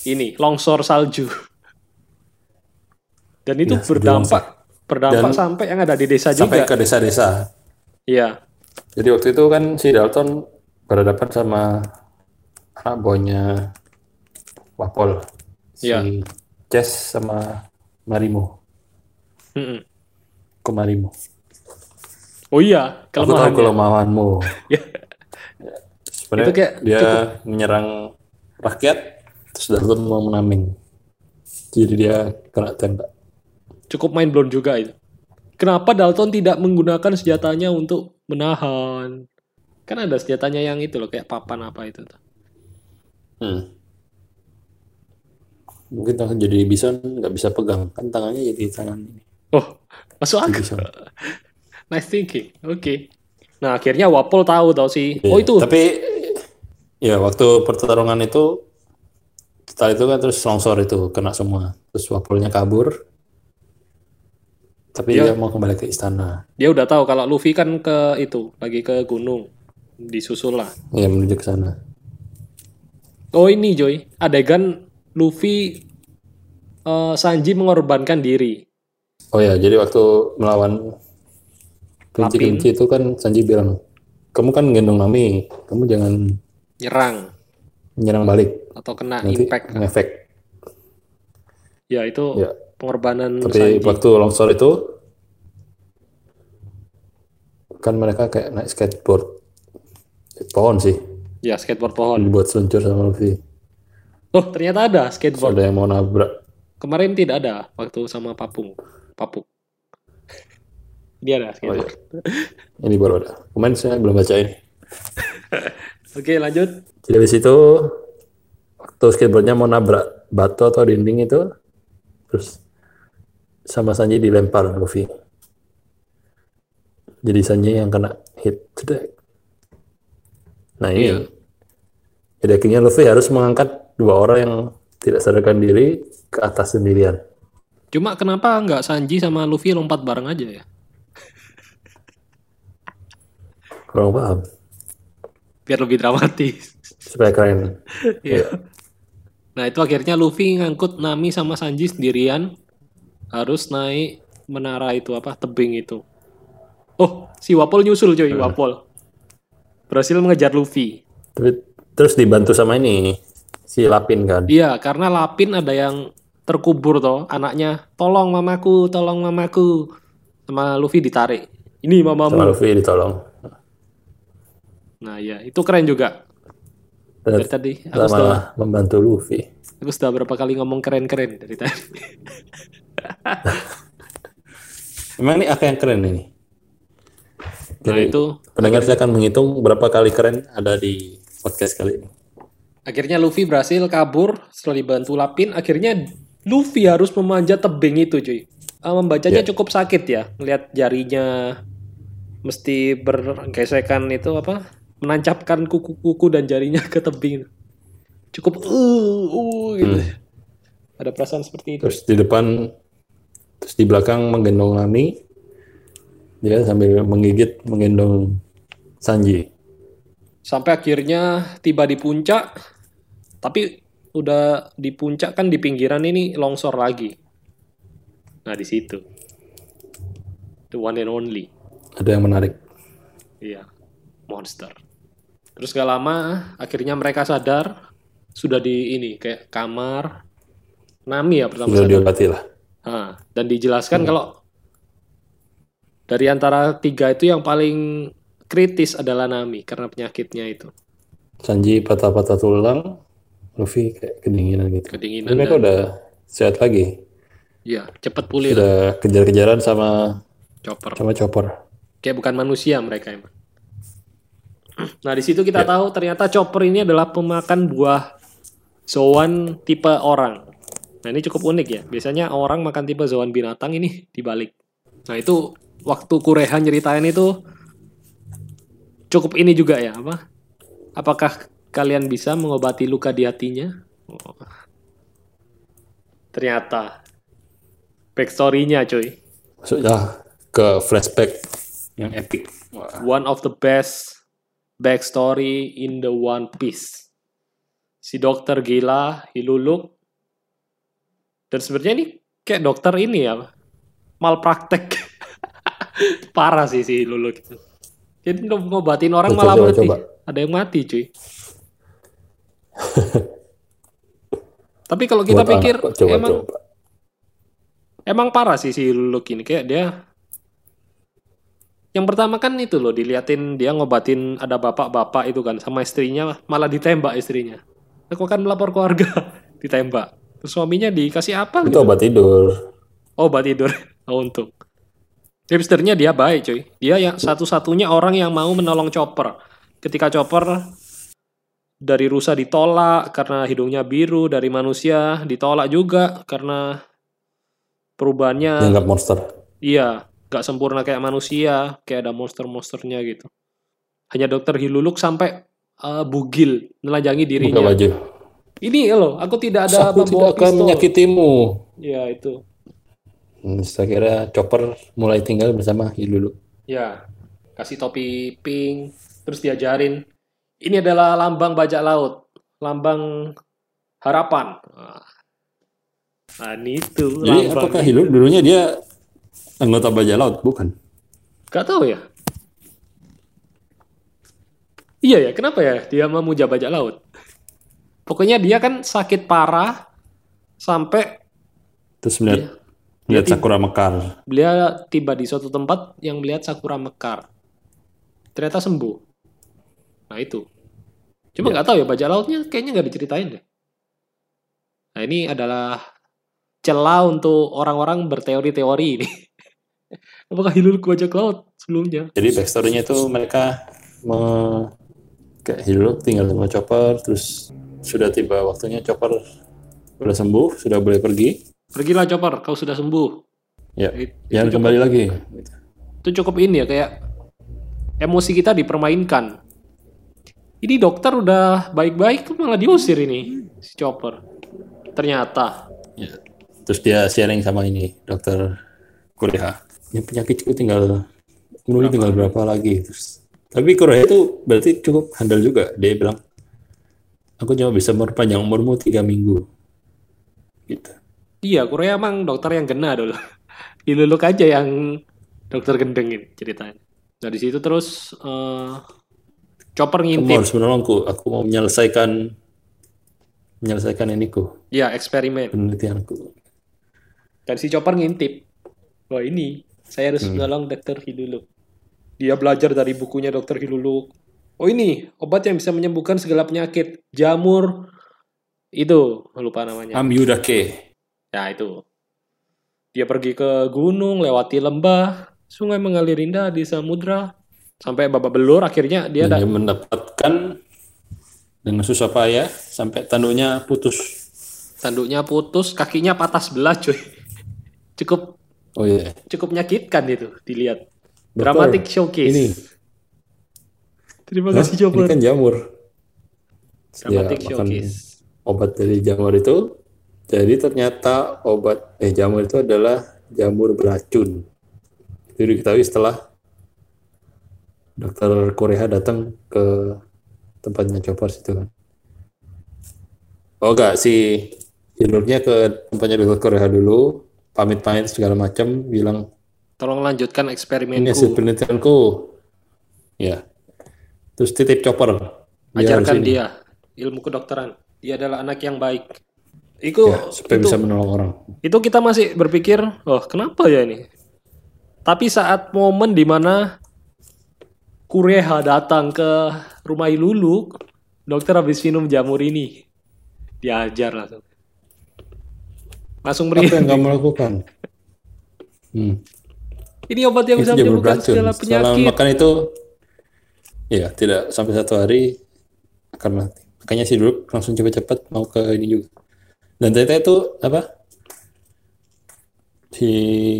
ini longsor salju. Dan itu Ya, berdampak berdampak Dan sampai yang ada di desa Sampai juga. ke desa-desa. Iya. Jadi waktu itu kan si Dalton berhadapan sama buahnya Wapol. Si Iya. Chess sama Marimo. Mm-mm. Ke Marimo. Oh iya, Aku tahu kelemahanmu. Ya. Sebenarnya Itu kayak dia menyerang rakyat, terus Dalton mau menaming. Jadi dia kena tembak. cukup mind blown juga itu. Kenapa Dalton tidak menggunakan senjatanya untuk menahan? Kan ada senjatanya yang itu loh, kayak papan apa itu. tuh. Hmm. Mungkin langsung jadi bison nggak bisa pegang kan tangannya jadi tangan ini. Oh, masuk akal. bison. Nice thinking. Oke. Nah, akhirnya Wapol tahu tau sih. Oh, Iya, itu. Tapi ya waktu pertarungan itu setelah itu kan terus longsor itu kena semua. Terus Wapolnya kabur. Tapi Iya. dia mau kembali ke istana. Dia udah tahu kalau Luffy kan ke itu, lagi ke gunung. Disusul lah. Ya menuju ke sana. Oh ini Joy, adegan Luffy eh, Sanji mengorbankan diri. Oh ya, jadi waktu melawan kelinci-kelinci itu kan Sanji bilang, kamu kan gendong Nami, kamu jangan Nyerang menyerang balik, atau kena nanti impact. ngefek. Ya itu Ya. pengorbanan Tapi Sanji. waktu longsor itu kan mereka kayak naik skateboard, pohon sih, Ya skateboard pohon. dibuat seluncur sama Luffy. Oh ternyata ada skateboard. ada yang mau nabrak. Kemarin tidak ada waktu sama Papung. Papuk. Dia ada Oh skateboard. iya, ini baru ada. Kemarin saya belum baca ini. Oke lanjut. Jadi habis itu waktu skateboardnya mau nabrak batu atau dinding itu, terus sama Sanji dilempar Luffy. Jadi Sanji yang kena hit cedek. Nah ini, Iya. jadi akhirnya Luffy harus mengangkat dua orang yang tidak sadarkan diri ke atas sendirian. Cuma kenapa nggak Sanji sama Luffy lompat bareng aja ya? Kurang paham. Biar lebih dramatis. Supaya keren. Iya. Nah itu akhirnya Luffy ngangkut Nami sama Sanji sendirian harus naik menara itu apa tebing itu. Oh si Wapol nyusul coy Wapol berhasil mengejar Luffy. Terus dibantu sama ini si Lapin kan. Iya karena Lapin ada yang terkubur toh anaknya tolong mamaku tolong mamaku sama Luffy ditarik. Ini Sama mamamu. Luffy ditolong. Nah ya itu keren juga. Dari tadi aku sudah membantu Luffy. aku sudah berapa kali ngomong keren-keren dari tadi. Memang ini apa yang keren ini? Nah Jadi, itu pendengar saya akan menghitung berapa kali keren ada di podcast kali ini. Akhirnya Luffy berhasil kabur setelah dibantu Lapin. Akhirnya Luffy harus memanjat tebing itu, cuy. Eh, membacanya Ya. cukup sakit ya, melihat jarinya mesti bergesekan itu apa? Menancapkan kuku-kuku dan jarinya ke tebing. Cukup uh, uh gitu. Ada perasaan seperti itu. Terus di depan, terus di belakang menggendong Nami, dia sambil menggigit menggendong Sanji. Sampai akhirnya tiba di puncak. Tapi udah di puncak kan di pinggiran ini longsor lagi. Nah, di situ. The one and only. Ada yang menarik. Iya, monster. Terus gak lama, akhirnya mereka sadar sudah di ini kayak kamar Nami ya pertama Sudah diobati lah. Ah, dan dijelaskan kalau dari antara tiga itu yang paling kritis adalah Nami karena penyakitnya itu Sanji patah-patah tulang, Luffy kayak kedinginan gitu. kedinginan. Mereka dan- udah sehat lagi. Iya, cepat pulih lah, Udah kejar-kejaran sama chopper. sama chopper. Kayak bukan manusia mereka emang. Nah, di situ kita tahu ternyata chopper ini adalah pemakan buah zoan tipe orang. Nah, ini cukup unik ya. Biasanya orang makan tipe zoan binatang ini dibalik. Nah, itu waktu Kureha nyeritain itu cukup ini juga ya, apa? Apakah kalian bisa mengobati luka di hatinya? Oh. Ternyata backstory-nya, cuy. Maksudnya ke flashback yang epic. Wah. one of the best backstory in the One Piece. Si dokter gila, Hiluluk. Dan sebenarnya ini kayak dokter ini ya, malpraktek. Parah sih si Hiluluk itu. Jadi ngo- ngobatin orang Coba, malah coba, mati. coba. Ada yang mati cuy. Tapi kalau kita Buat pikir anak coba, emang coba. Emang parah sih si Luluk ini kayak dia yang pertama kan itu loh diliatin dia ngobatin ada bapak-bapak itu kan sama istrinya malah ditembak istrinya. Aku kan melapor keluarga ditembak. Terus suaminya dikasih apa Itu gitu? obat tidur. Oh, obat tidur. Oh, untung. Hipsternya dia baik, cuy. Dia yang satu-satunya orang yang mau menolong Chopper. Ketika Chopper dari rusa ditolak karena hidungnya biru, dari manusia ditolak juga karena perubahannya Dianggap monster. Iya, nggak sempurna kayak manusia, kayak ada monster-monsternya gitu. Hanya dokter Hiluluk sampai eh, bugil, nelanjangi Buka dirinya. baju. Ini loh, aku tidak ada Aku tidak akan pistol. menyakitimu. Ya itu. Hmm, saya kira Chopper mulai tinggal bersama Hilulu. Ya, kasih topi pink, terus diajarin. Ini adalah lambang bajak laut. lambang harapan. Nah, ini itu Jadi apakah Hilul dulunya dia anggota bajak laut? Bukan. Gak tahu ya. Iya ya, kenapa ya dia mau muja bajak laut? Pokoknya dia kan sakit parah sampai Terus melihat melihat sakura mekar. beliau tiba di suatu tempat yang melihat sakura mekar. Ternyata sembuh. Nah itu. Cuma nggak tahu ya bajak lautnya kayaknya nggak diceritain deh. Nah ini adalah celah untuk orang-orang berteori-teori ini. Apakah Hilul ke bajak laut sebelumnya? Jadi backstory-nya itu mereka me kayak Hilul tinggal sama Chopper, terus sudah tiba waktunya Chopper sudah sembuh, sudah boleh pergi. Pergilah Chopper, kau sudah sembuh. Ya, It- jangan itu kembali lagi. itu cukup ini ya kayak emosi kita dipermainkan. Ini dokter udah baik-baik kok malah diusir ini si Chopper. Ternyata Ya. Terus dia sharing sama ini dokter Korea. Ini penyakitku tinggal umurnya tinggal berapa lagi terus. Tapi Korea itu berarti cukup handal juga. Dia bilang, aku cuma bisa memperpanjang umurmu tiga minggu. Gitu. Iya Korea emang dokter yang kena dulu. Iluluk aja yang dokter gendengin ceritanya. Nah di situ terus eh, Chopper Kamu ngintip. harus menolongku. Aku mau menyelesaikan menyelesaikan iniku, Ya eksperimen. penelitianku. Dan si Chopper ngintip. Wah ini saya harus menolong dokter Hiluluk. Dia belajar dari bukunya dokter Hiluluk. Oh ini obat yang bisa menyembuhkan segala penyakit. Jamur itu lupa namanya. Amyudake. Ya itu. Dia pergi ke gunung, lewati lembah, sungai mengalir indah di samudra, sampai babak belur. Akhirnya dia dia mendapatkan dengan susah payah sampai tanduknya putus. tanduknya putus, kakinya patah sebelah, cuy. Cukup Oh iya. cukup menyakitkan itu dilihat. Dokter, Dramatic showcase. Ini, Terima Hah? kasih ini Chopper. kan jamur. Dramatic makan showcase. obat dari jamur itu. Jadi ternyata obat eh jamur itu adalah jamur beracun. Itu diketahui setelah dokter Korea datang ke tempatnya Chopper situ kan. Oh enggak, si Hilurnya ke tempatnya dokter Korea dulu, pamit-pamit segala macam, bilang Tolong lanjutkan ini hasil eksperimenku. penelitianku. Ya. Terus titip Chopper. Dia Ajarkan dia ilmu kedokteran. Dia adalah anak yang baik. Itu Ya, supaya itu, bisa menolong orang. itu kita masih berpikir, oh kenapa ya ini? Tapi saat momen di mana Kureha datang ke rumah Ilulu, dokter habis minum jamur ini, diajar langsung. Langsung Apa beri. yang kamu lakukan? Hmm. Ini obat yang Itu bisa menyembuhkan segala Setelah penyakit. makan itu, ya tidak sampai satu hari akan mati. Makanya si dulu langsung cepat-cepat mau ke ini juga. Dan ternyata itu apa? Si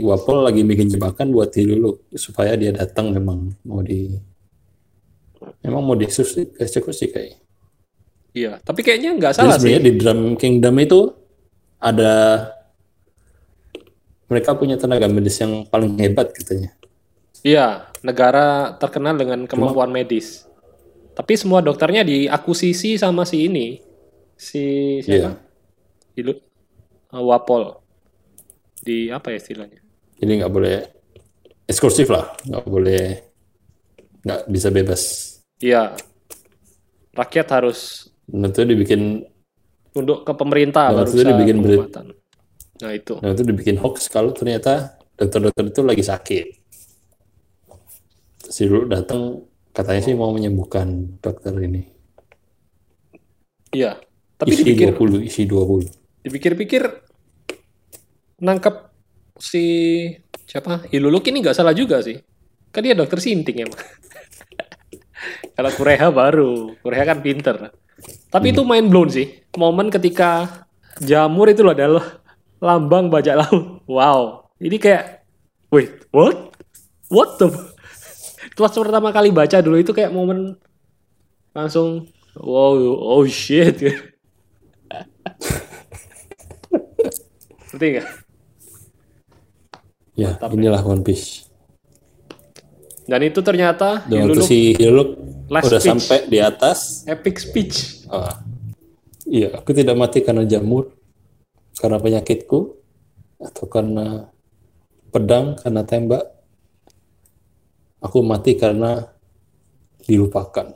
Wapol lagi bikin jebakan buat si dulu supaya dia datang memang mau di memang mau dieksekusi eksekusi kayak. Iya, tapi kayaknya nggak Jadi salah sih. di Drum Kingdom itu ada mereka punya tenaga medis yang paling hebat katanya. Iya, negara terkenal dengan kemampuan medis. Tapi semua dokternya diakusisi sama si ini. Si Iya. Ilu, uh, Wapol. Di apa ya istilahnya? Jadi nggak boleh eksklusif lah, nggak boleh nggak bisa bebas. Iya. Rakyat harus Nah itu dibikin, tunduk ke pemerintah Nah, baru itu dibikin pengobatan. Nah, itu. nah itu dibikin hoax kalau ternyata dokter-dokter itu lagi sakit. Si dulu datang katanya sih mau menyembuhkan dokter ini. Iya. Tapi isi dipikir 20, isi 20. Dipikir-pikir nangkep si siapa? Hiluluk ini nggak salah juga sih. Kan dia dokter sinting emang. Kalau Kureha baru. Kureha kan pinter. Tapi itu main blown sih. Momen ketika jamur itu loh adalah lambang bajak laut. Wow. Ini kayak wait what? What the itu pertama kali baca dulu itu kayak momen langsung wow oh shit Ngerti nggak? Ya, inilah One Piece. Dan itu ternyata waktu Hiluluk si Hiluk Last udah speech. sampai di atas, epic speech. oh, Iya, aku tidak mati karena jamur, karena penyakitku, atau karena pedang, karena tembak. Aku mati karena dilupakan.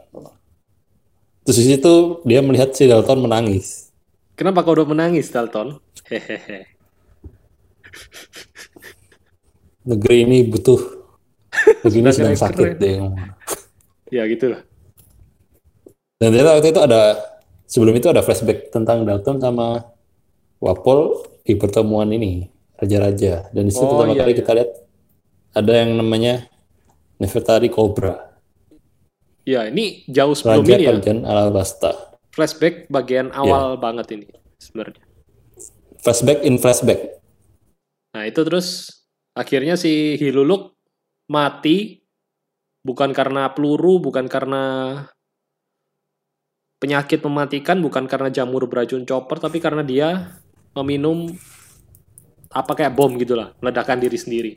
Terus di situ dia melihat si Dalton menangis. Kenapa kau udah menangis, Dalton? Hehehe. Negeri ini butuh, negeri ini Sudah sedang sakit ngomong. Ya gitulah. Dan ternyata waktu itu ada sebelum itu ada flashback tentang Dalton sama Wapol di pertemuan ini raja-raja. Dan di situ Oh, pertama iya, kali iya. kita lihat ada yang namanya Nefertari Cobra, Ya ini jauh sebelum Raja ini ya. Kerajaan Alabasta. Flashback bagian awal banget ini sebenarnya. Flashback in flashback. Nah itu terus akhirnya si Hiluluk mati bukan karena peluru, bukan karena penyakit mematikan, bukan karena jamur beracun chopper, tapi karena dia meminum apa kayak bom gitulah, meledakan diri sendiri.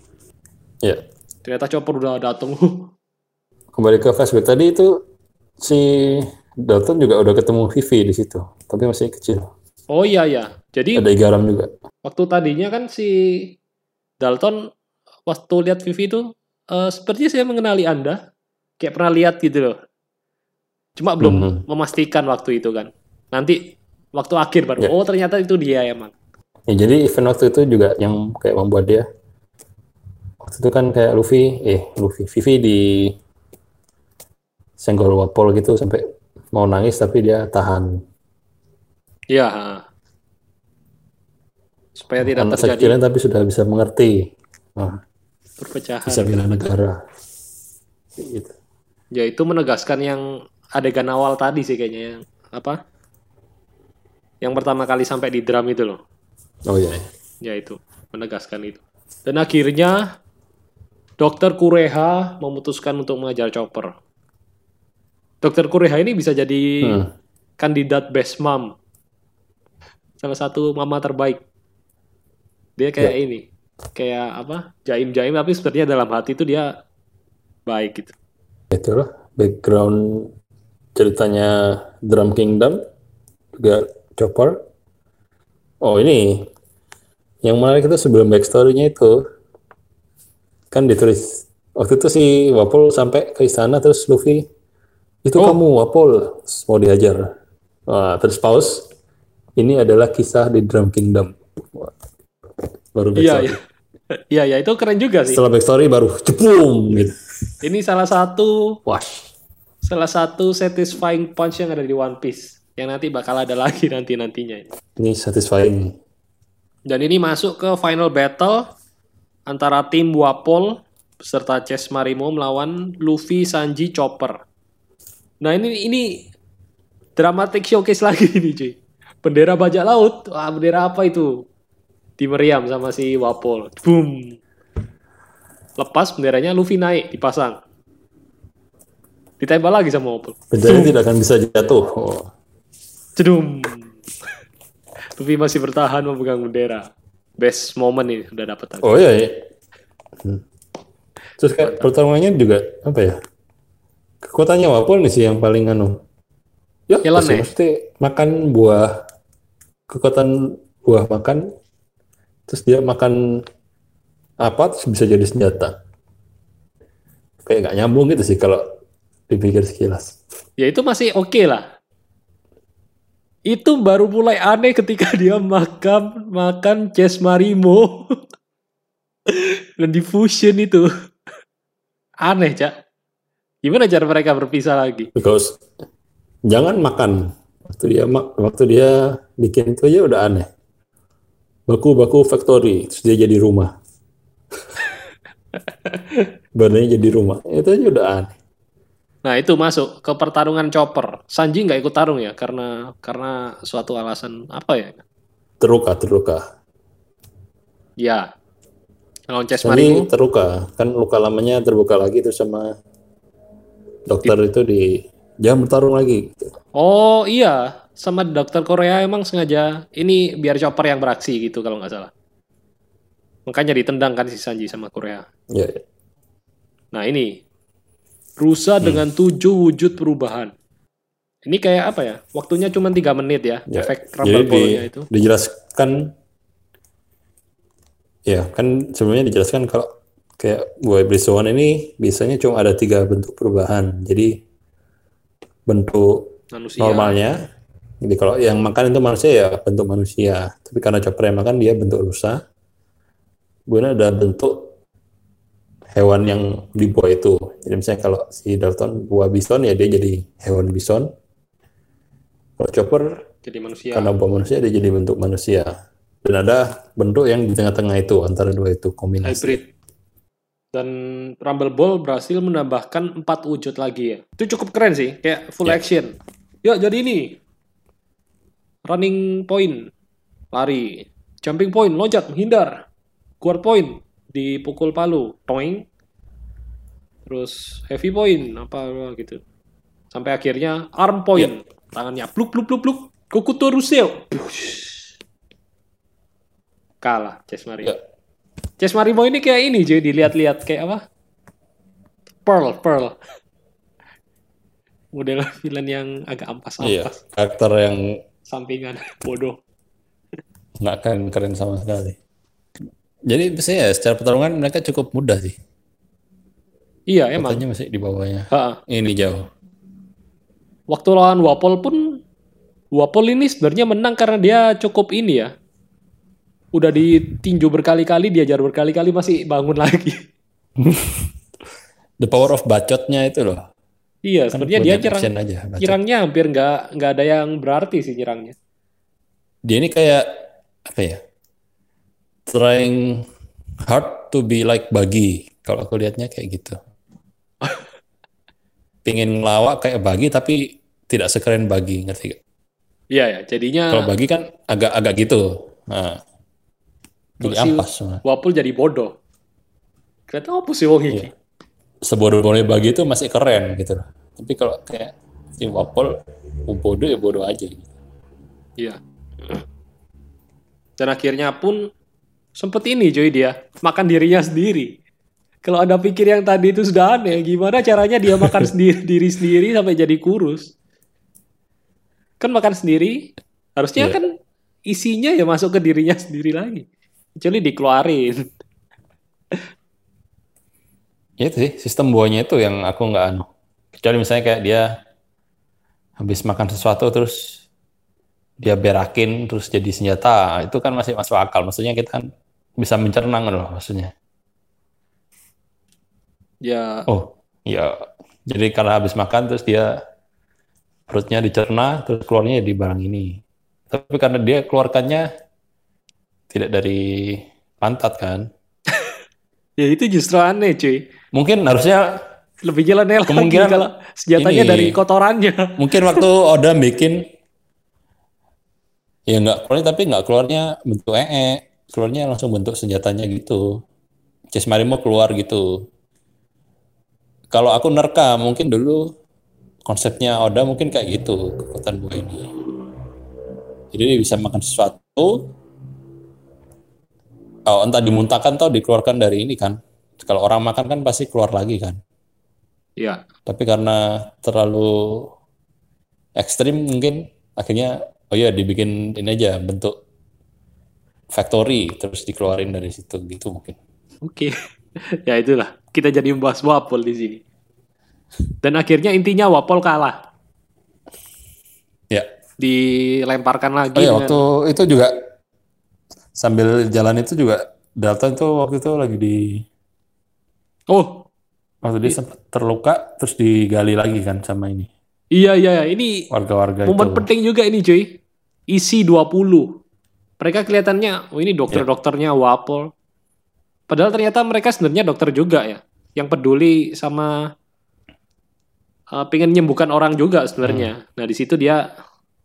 Ya. Ternyata chopper udah datang. Kembali ke flashback tadi itu si Dalton juga udah ketemu Vivi di situ, tapi masih kecil. oh iya ya. Jadi Ada garam juga. waktu tadinya kan si Dalton waktu lihat Vivi itu eh, sepertinya saya mengenali Anda. Kayak pernah lihat gitu loh. Cuma belum Mhm. memastikan waktu itu kan. Nanti waktu akhir baru Ya. oh ternyata itu dia emang. Ya, jadi event waktu itu juga yang kayak membuat dia waktu itu kan kayak Luffy, eh Luffy, Vivi di senggol wapol gitu sampai mau nangis tapi dia tahan. Iya. Supaya tidak Anak terjadi tapi sudah bisa mengerti, Nah, perpecahan. bisa bela negara. Gitu. Ya itu menegaskan yang adegan awal tadi sih kayaknya yang apa? Yang pertama kali sampai di drum itu loh. Oh iya. Ya itu, menegaskan itu. Dan akhirnya Dokter Kureha memutuskan untuk mengajar Chopper. Dokter Kureha ini bisa jadi Hmm. kandidat best mom. Salah satu mama terbaik. Dia kayak Ya. ini, kayak apa? Jaim-jaim tapi sepertinya dalam hati itu dia baik gitu. Itulah background ceritanya Drum Kingdom juga Chopper. Oh ini yang menarik itu sebelum backstory-nya itu kan ditulis waktu itu si Wapol sampai ke istana terus Luffy itu Oh. kamu Wapol mau dihajar. Wah, terus pause. Ini adalah kisah di Drum Kingdom. Wah, Baru Iya, backstory. iya. Iya, ya itu keren juga sih. Setelah backstory baru cepung gitu. Ini salah satu Wash. salah satu satisfying punch yang ada di One Piece yang nanti bakal ada lagi nanti nantinya. Ini satisfying. Dan ini masuk ke final battle antara tim Wapol beserta Chess Marimo melawan Luffy, Sanji, Chopper. Nah ini ini dramatic showcase lagi ini cuy. Bendera bajak laut. Wah bendera apa itu? Di meriam sama si Wapol. Boom. Lepas benderanya Luffy naik dipasang. Ditembak lagi sama Wapol. Benderanya tidak akan bisa jatuh. Oh. Cedum. Luffy masih bertahan memegang bendera. Best moment ini udah dapat. Oh iya, iya. Hmm. Terus kayak pertarungannya juga apa ya? Kekuatannya Wapol nih sih yang paling anu. Ya, pasti mesti makan buah kekuatan buah makan terus dia makan apa terus bisa jadi senjata. Kayak nggak nyambung gitu sih kalau dipikir sekilas. Ya itu masih oke lah. Itu baru mulai aneh ketika dia makan makan Chess Marimo dan diffusion itu. Aneh, Cak. Gimana cara mereka berpisah lagi? Because jangan makan waktu dia waktu dia bikin itu aja udah aneh. Baku-baku factory terus dia jadi rumah. Badannya jadi rumah. Itu aja udah aneh. Nah, itu masuk ke pertarungan Chopper. Sanji nggak ikut tarung ya karena karena suatu alasan apa ya? Terluka, terluka. Ya. Lawan Marimo. terluka. Kan luka lamanya terbuka lagi terus sama dokter itu di jangan bertarung lagi. gitu. Oh iya, sama dokter Korea emang sengaja ini biar Chopper yang beraksi gitu kalau nggak salah. Makanya ditendang kan si Sanji sama Korea. Ya, ya. Nah ini rusa dengan tujuh wujud perubahan. Ini kayak apa ya? Waktunya cuma tiga menit ya, Ya, efek Jadi rumble di- ball-nya itu. dijelaskan ya kan sebelumnya dijelaskan kalau kayak buah Brisbane ini biasanya cuma ada tiga bentuk perubahan. Jadi bentuk Manusia. normalnya. Jadi kalau yang makan itu manusia ya bentuk manusia. Tapi karena chopper yang makan dia bentuk rusa. Kemudian ada bentuk hewan yang di buah itu. Jadi misalnya kalau si Dalton buah bison ya dia jadi hewan bison. Kalau chopper Jadi manusia. karena buah manusia dia jadi bentuk manusia. Dan ada bentuk yang di tengah-tengah itu antara dua itu kombinasi. hybrid. Dan Rumble Ball berhasil menambahkan empat wujud lagi ya. Itu cukup keren sih, kayak full Ya. action. Yuk jadi ini. Running point, lari. Jumping point, loncat, menghindar. Guard point, dipukul palu, toing. Terus heavy point, apa gitu. Sampai akhirnya arm point, tangannya pluk pluk pluk pluk. Kukuto Ruseo. Kalah Chess Mario. Ya. Chess Marimo ini kayak ini jadi dilihat-lihat kayak apa? Pearl, Pearl. Model villain yang agak Iya, ampas-ampas, karakter yang sampingan, bodoh. nggak keren keren sama sekali. Jadi biasanya ya secara pertarungan mereka cukup mudah sih. Iya emang. Katanya masih di bawahnya. Ha, Ini jauh. waktu lawan Wapol pun Wapol ini sebenarnya menang karena dia cukup ini ya. Udah ditinju berkali-kali, diajar berkali-kali masih bangun lagi. The power of bacotnya itu loh. Iya, Kan sebenarnya dia nyerang, aja. nyerangnya hampir nggak nggak ada yang berarti sih nyerangnya. Dia ini kayak apa ya? Trying hard to be like Bagi. Kalau aku lihatnya kayak gitu. Pingin ngelawak kayak Bagi tapi tidak sekeren Bagi, ngerti gak? Iya ya, jadinya Kalau Bagi kan agak-agak gitu. Nah, jadi ampas. Wapol jadi bodoh. Kelihatan apa sih wong Iya. iki? Sebodoh-bodohnya Bagi itu masih keren gitu. Tapi kalau kayak si Wapol, bodoh ya bodoh aja. gitu. Iya. Dan akhirnya pun sempet ini Joy dia makan dirinya sendiri. Kalau ada pikir yang tadi itu sudah aneh, gimana caranya dia makan sendiri diri sendiri sampai jadi kurus? Kan makan sendiri, harusnya Iya. kan isinya ya masuk ke dirinya sendiri lagi. Kecuali dikeluarin. Ya itu sih, sistem buahnya itu yang aku nggak anu. Kecuali misalnya kayak dia habis makan sesuatu terus dia berakin terus jadi senjata, itu kan masih masuk akal. Maksudnya kita kan bisa mencerna loh maksudnya. Ya, Oh, ya. Jadi karena habis makan terus dia perutnya dicerna terus keluarnya di barang ini. Tapi karena dia keluarkannya tidak dari pantat kan. Ya itu justru aneh cuy. Mungkin harusnya Lebih jalan lagi Kemungkinan kalau senjatanya ini- dari kotorannya. mungkin waktu Oda bikin ya nggak keluarnya tapi nggak keluarnya bentuk ee keluarnya langsung bentuk senjatanya gitu Chess Marimo keluar gitu kalau aku nerka mungkin dulu konsepnya Oda mungkin kayak gitu kekuatan buah ini jadi dia bisa makan sesuatu oh entah dimuntahkan atau dikeluarkan dari ini kan kalau orang makan kan pasti keluar lagi kan Iya. tapi karena terlalu ekstrim mungkin akhirnya oh ya dibikin ini aja bentuk factory terus dikeluarin dari situ gitu mungkin Oke. ya itulah. Kita jadi membahas Wapol di sini. Dan akhirnya intinya Wapol kalah. ya Dilemparkan lagi oh ya dengan- waktu itu juga sambil jalan itu juga Dalton itu waktu itu lagi di Oh, waktu dia sempat terluka terus digali lagi kan sama ini iya iya ini warga-warga momen itu penting juga ini cuy. Isi 20. Mereka kelihatannya, oh ini dokter-dokternya Wapol. Padahal ternyata mereka sebenarnya dokter juga ya. Yang peduli sama uh, pengen menyembuhkan orang juga sebenarnya. Nah, di situ dia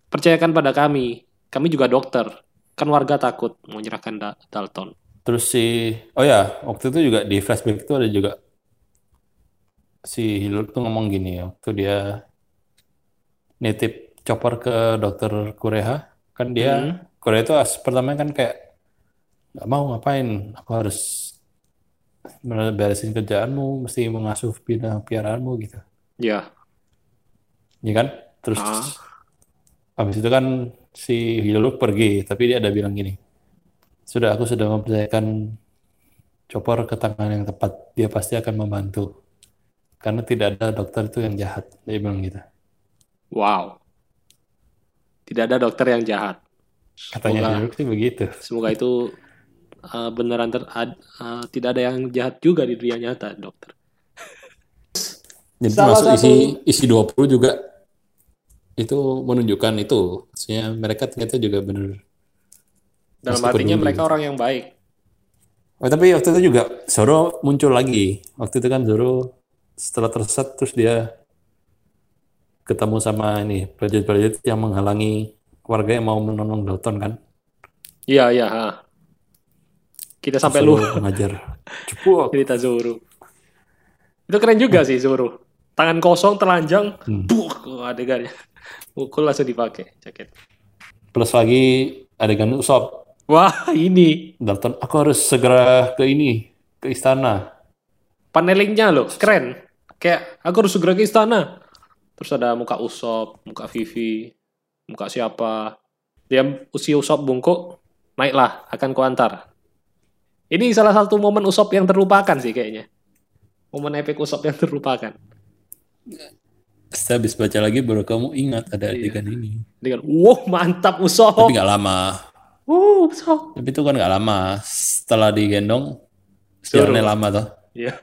percayakan pada kami. Kami juga dokter. Kan warga takut mau menyerahkan Da- Dalton. Terus si, oh ya, waktu itu juga di flashback itu ada juga si Hilur tuh ngomong gini ya, waktu dia nitip chopper ke dokter Kureha, kan dia, Hmm. Kureha itu as, pertama kan kayak nggak mau ngapain, aku harus beresin kerjaanmu, mesti mengasuh pina piaraanmu gitu, Ya, ya kan? Terus Ah. habis itu kan si Hiluk pergi, tapi dia ada bilang gini, sudah aku sudah mempercayakan Chopper ke tangan yang tepat, dia pasti akan membantu. Karena tidak ada dokter itu yang jahat, dia bilang gitu. Wow. Tidak ada dokter yang jahat. Katanya Semoga- Hiluk sih begitu. Semoga itu uh, beneran ter uh, tidak ada yang jahat juga di dunia nyata, dokter. Jadi Salah masuk satu- isi isi 20 juga itu menunjukkan itu. Maksudnya mereka ternyata juga benar. Dalam Meskipun artinya dulu mereka orang yang baik. Oh, tapi waktu itu juga Zoro muncul lagi. Waktu itu kan Zoro setelah tersesat terus dia ketemu sama ini prajurit-prajurit yang menghalangi warga yang mau menolong Dalton kan. Iya, iya. ha. Kita sampai Zoro lu mengajar. Cerita Zoro. Itu keren juga sih Zoro. Tangan kosong telanjang, Hmm. buk adegannya. Mukul langsung dipakai jaket. Plus lagi adegan Usopp. Wah, ini Dalton, aku harus segera ke ini, ke istana. panelingnya loh, keren. Kayak aku harus segera ke istana. Terus ada muka Usop, muka Vivi, muka siapa. Dia usia Usop bungkuk, naiklah, akan kuantar. Ini salah satu momen Usop yang terlupakan sih kayaknya. Momen epic Usop yang terlupakan. Saya habis baca lagi baru kamu ingat ada Iya. adegan ini. Dengan, wow mantap Usop. Tapi nggak lama. Uh, Usop. Tapi itu kan nggak lama. Setelah digendong, jalannya lama toh. Iya.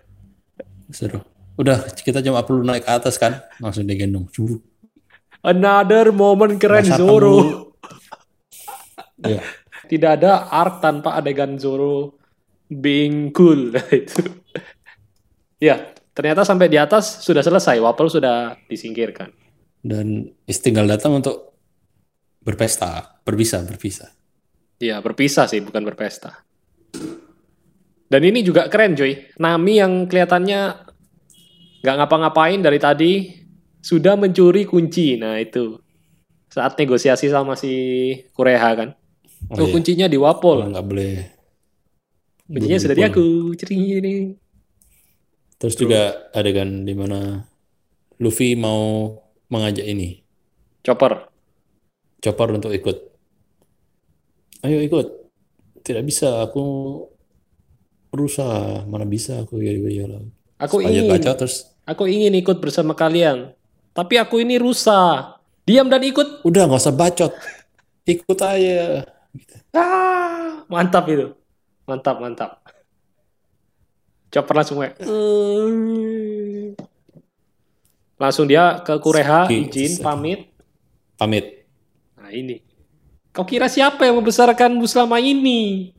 Seru. Udah, kita cuma perlu naik ke atas kan, langsung digendong. Suruh. Another moment keren Masa Zoro. Iya. Tidak ada arc tanpa adegan Zoro being cool. Itu. ya, ternyata sampai di atas sudah selesai. Wapel sudah disingkirkan. Dan tinggal datang untuk berpesta, berbisa, berbisa. Ya, berpisah sih, bukan berpesta. Dan ini juga keren, Joy. Nami yang kelihatannya nggak ngapa-ngapain dari tadi sudah mencuri kunci. Nah, itu. Saat negosiasi sama si Kureha kan. Oh, Oh, iya. kuncinya di Wapol. nggak boleh. Kuncinya sudah di aku. Cering ini. Terus juga adegan di mana Luffy mau mengajak ini, Chopper. Chopper untuk ikut. Ayo ikut. Tidak bisa, aku berusaha. Mana bisa aku ya. Aku Lanjut ingin, baca terus. aku ingin ikut bersama kalian. Tapi aku ini rusa. Diam dan ikut. Udah nggak usah bacot. Ikut aja. Ah, mantap itu. Mantap, mantap. Chopper langsung kayak. "Eh." Langsung dia ke Kureha, Ski- izin, pamit. Pamit. Nah ini. Kau kira siapa yang membesarkanmu selama ini?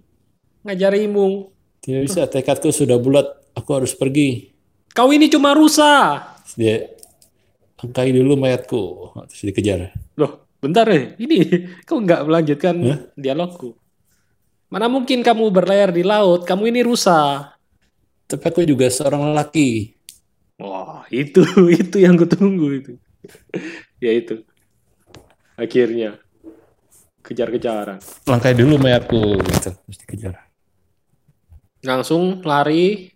Ngajarimu. Tidak bisa, tekadku sudah bulat. Aku harus pergi. Kau ini cuma rusa. Dia angkai dulu mayatku. Terus dikejar. Loh, bentar ya. Ini kau nggak melanjutkan Hah? dialogku. Mana mungkin kamu berlayar di laut? Kamu ini rusa. Tapi aku juga seorang lelaki. Wah, itu itu yang kutunggu itu. ya itu. Akhirnya kejar-kejaran. Langkai dulu mayatku. Gitu. Terus dikejar. Langsung lari.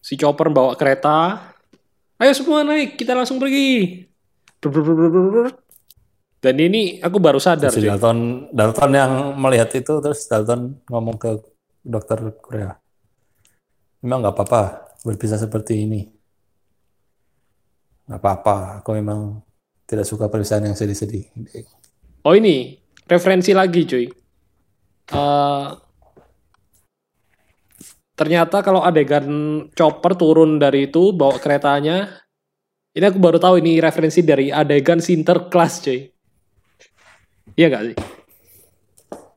Si Chopper bawa kereta. Ayo semua naik, kita langsung pergi. Dan ini aku baru sadar sih. Dalton, Dalton yang melihat itu, terus Dalton ngomong ke dokter Korea. Memang nggak apa-apa berpisah seperti ini. Nggak apa-apa, aku memang tidak suka perpisahan yang sedih-sedih. Oh ini referensi lagi cuy. Eh, ternyata kalau adegan chopper turun dari itu bawa keretanya, ini aku baru tahu ini referensi dari adegan Sinterklas cuy. Iya gak sih?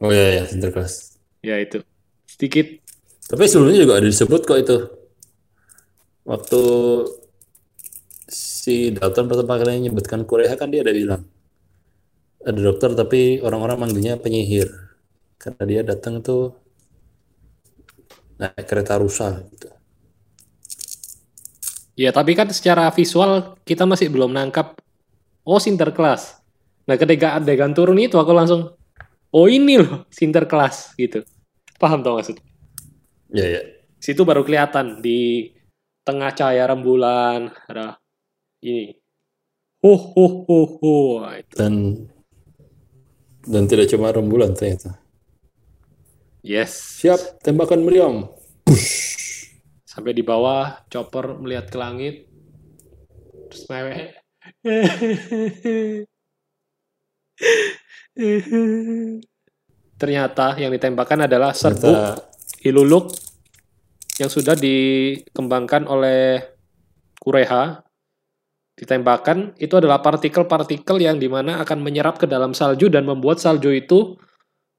Oh iya, iya, Sinterklas. Ya itu. Sedikit. Tapi sebelumnya juga ada disebut kok itu. Waktu si Dalton pertama kali menyebutkan Korea kan dia ada bilang. Ada dokter tapi orang-orang manggilnya penyihir. Karena dia datang tuh naik kereta rusa gitu. Ya tapi kan secara visual kita masih belum nangkap. Oh Sinterklas. Nah ketika adegan turun itu aku langsung. Oh ini loh Sinterklas gitu. Paham tau maksud? Ya ya. situ baru kelihatan di tengah cahaya rembulan ada ini Ho ho ho ho. Wah, itu. dan dan tidak cuma rembulan ternyata. Yes. Siap, tembakan meriam. Sampai di bawah, chopper melihat ke langit. Terus mewek. Ternyata yang ditembakkan adalah serbuk Ternyata Hiluluk yang sudah dikembangkan oleh Kureha ditembakkan itu adalah partikel-partikel yang di mana akan menyerap ke dalam salju dan membuat salju itu